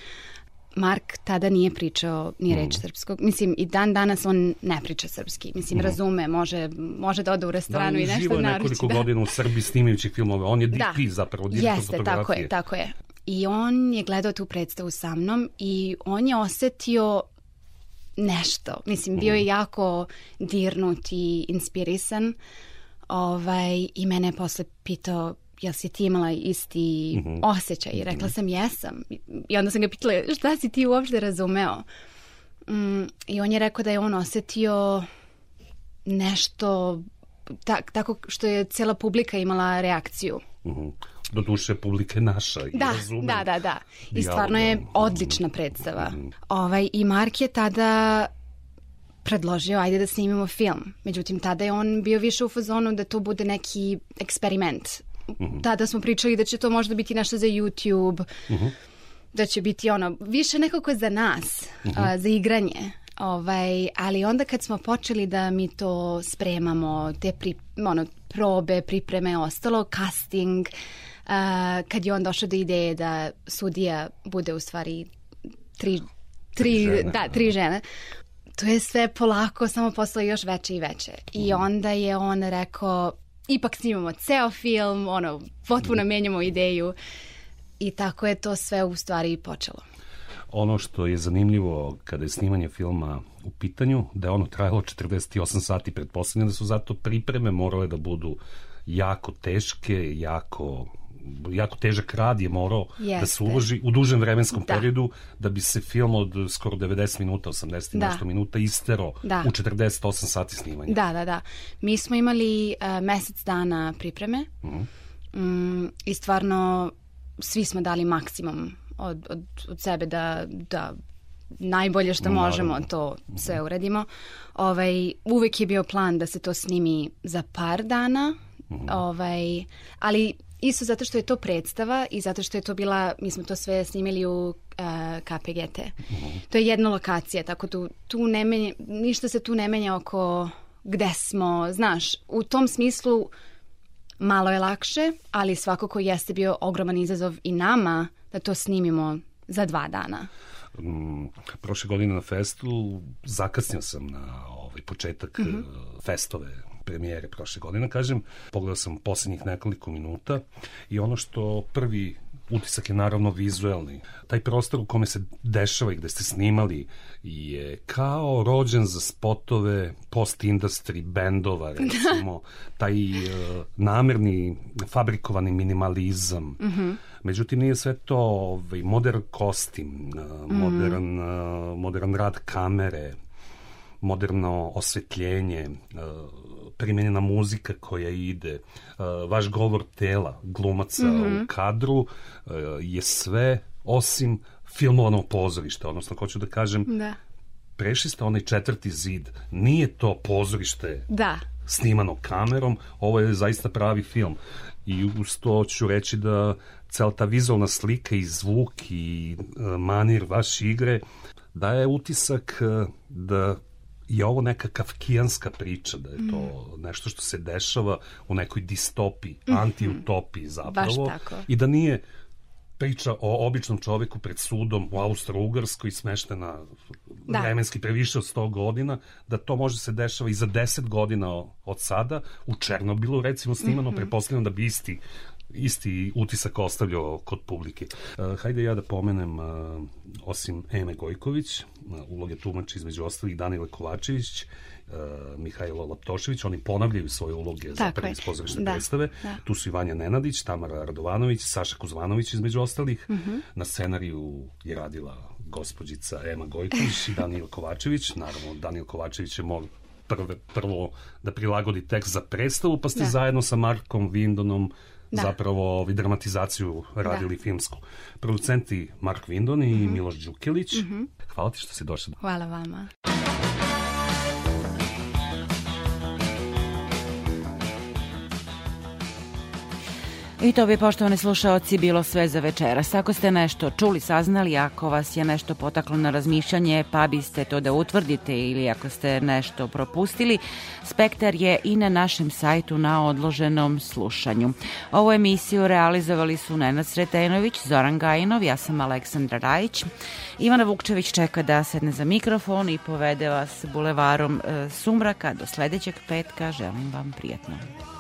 Mark tada nije pričao ni reč mm. srpskog. Mislim, i dan danas on ne priča srpski. Mislim, mm. razume, može, može da ode u restoranu da, i nešto naruči. Da, nekoliko godina u Srbiji snimajući filmove. On je da. DP zapravo, direktor Jeste, fotografije. tako je, tako je. I on je gledao tu predstavu sa mnom i on je osetio nešto. Mislim, bio je mhm. jako dirnut i inspirisan. Ovaj, I mene je posle pitao, jel si ti imala isti mm -hmm. osjećaj? I rekla mhm. sam jesam. I onda sam ga pitala šta si ti uopšte razumeo? Mm, I on je rekao da je on osetio nešto tak, tako što je cela publika imala reakciju. Mm -hmm. Do duše publike naša. I da, razumem. da, da, da. I stvarno je odlična predstava. Mm -hmm. Ovaj, I Mark je tada predložio ajde da snimimo film. Međutim, tada je on bio više u fazonu da to bude neki eksperiment. Mhm. tada smo pričali da će to možda biti nešto za YouTube, mm -hmm. da će biti ono, više nekako za nas, mm -hmm. a, za igranje. Ovaj, ali onda kad smo počeli da mi to spremamo, te pri, ono, probe, pripreme, ostalo, casting, a, kad je on došao do ideje da sudija bude u stvari tri, tri, žene. Da, da, tri žene. To je sve polako, samo postalo još veće i veće. I mhm. onda je on rekao, ipak snimamo ceo film, ono, potpuno menjamo ideju i tako je to sve u stvari i počelo. Ono što je zanimljivo kada je snimanje filma u pitanju, da je ono trajalo 48 sati, pretpostavljam da su zato pripreme morale da budu jako teške, jako jako težak rad je morao Jeste. da se uloži u dužem vremenskom da. periodu da bi se film od skoro 90 minuta, 80 da. nešto minuta istero da. u 48 sati snimanja. Da, da, da. Mi smo imali uh, mesec dana pripreme Mhm. Mm, i stvarno svi smo dali maksimum od, od, od sebe da, da najbolje što možemo to sve mhm. uradimo. Ovaj, uvek je bio plan da se to snimi za par dana, mm. -hmm. ovaj, ali Isto zato što je to predstava i zato što je to bila, mi smo to sve snimili u uh, KPGT. To je jedna lokacija, tako tu, tu ne menja, ništa se tu ne menja oko gde smo, znaš, u tom smislu malo je lakše, ali svakako jeste bio ogroman izazov i nama da to snimimo za dva dana. Mm, prošle godine na festu zakasnio sam na ovaj početak mm -hmm. festove premijere prošle godine, kažem, pogledao sam poslednjih nekoliko minuta i ono što prvi utisak je naravno vizuelni. Taj prostor u kome se dešava i gde ste snimali je kao rođen za spotove post-industry bendova, recimo, taj uh, namerni fabrikovani minimalizam. Mm -hmm. Međutim, nije sve to ovaj, modern kostim, e, mhm. modern, mm -hmm. uh, modern rad kamere, moderno osvetljenje, uh, primenjena muzika koja ide, uh, vaš govor tela glumaca mm -hmm. u mhm. kadru uh, je sve osim filmovano pozorište, odnosno hoću da kažem da. prešli ste onaj četvrti zid, nije to pozorište da. snimano kamerom, ovo je zaista pravi film. I uz to ću reći da cela ta vizualna slika i zvuk i e, manir vaše igre daje utisak e, da je ovo neka kafkijanska priča, da je to mm. nešto što se dešava u nekoj distopiji, mm -hmm. antiutopiji zapravo. I da nije priča o običnom čoveku pred sudom u Austro-Ugarskoj smeštena da. vremenski previše od 100 godina, da to može se dešava i za 10 godina od sada. U Černobilu, recimo, snimano, mm -hmm. da bi isti isti utisak ostavljao kod publike. E, hajde ja da pomenem, e, osim Eme Gojković, e, uloge tumača između ostalih Danile Kovačević, Mihajlo Laptošević, oni ponavljaju svoje uloge Tako za prvi pozorišne da, predstave. Da. Tu su Vanja Nenadić, Tamara Radovanović, Saša Kuzmanović između ostalih. Uh mhm. -huh. Na scenariju je radila gospođica Ema Gojković i Danil Kovačević. Naravno, Danil Kovačević je mor prve, prvo da prilagodi tekst za predstavu, pa ste da. zajedno sa Markom Vindonom da. zapravo ovi dramatizaciju radili da. filmsku. Producenti Mark Vindon i mm -hmm. Miloš Đukilić. Mm -hmm. Hvala ti što si došla. Hvala vama. I to bi, poštovani slušaoci, bilo sve za večeras. Ako ste nešto čuli, saznali, ako vas je nešto potaklo na razmišljanje, pa biste to da utvrdite ili ako ste nešto propustili, Spektar je i na našem sajtu na odloženom slušanju. Ovu emisiju realizovali su Nenad Sretenović, Zoran Gajinov, ja sam Aleksandra Rajić. Ivana Vukčević čeka da sedne za mikrofon i povede vas bulevarom e, Sumraka. Do sledećeg petka želim vam prijatno.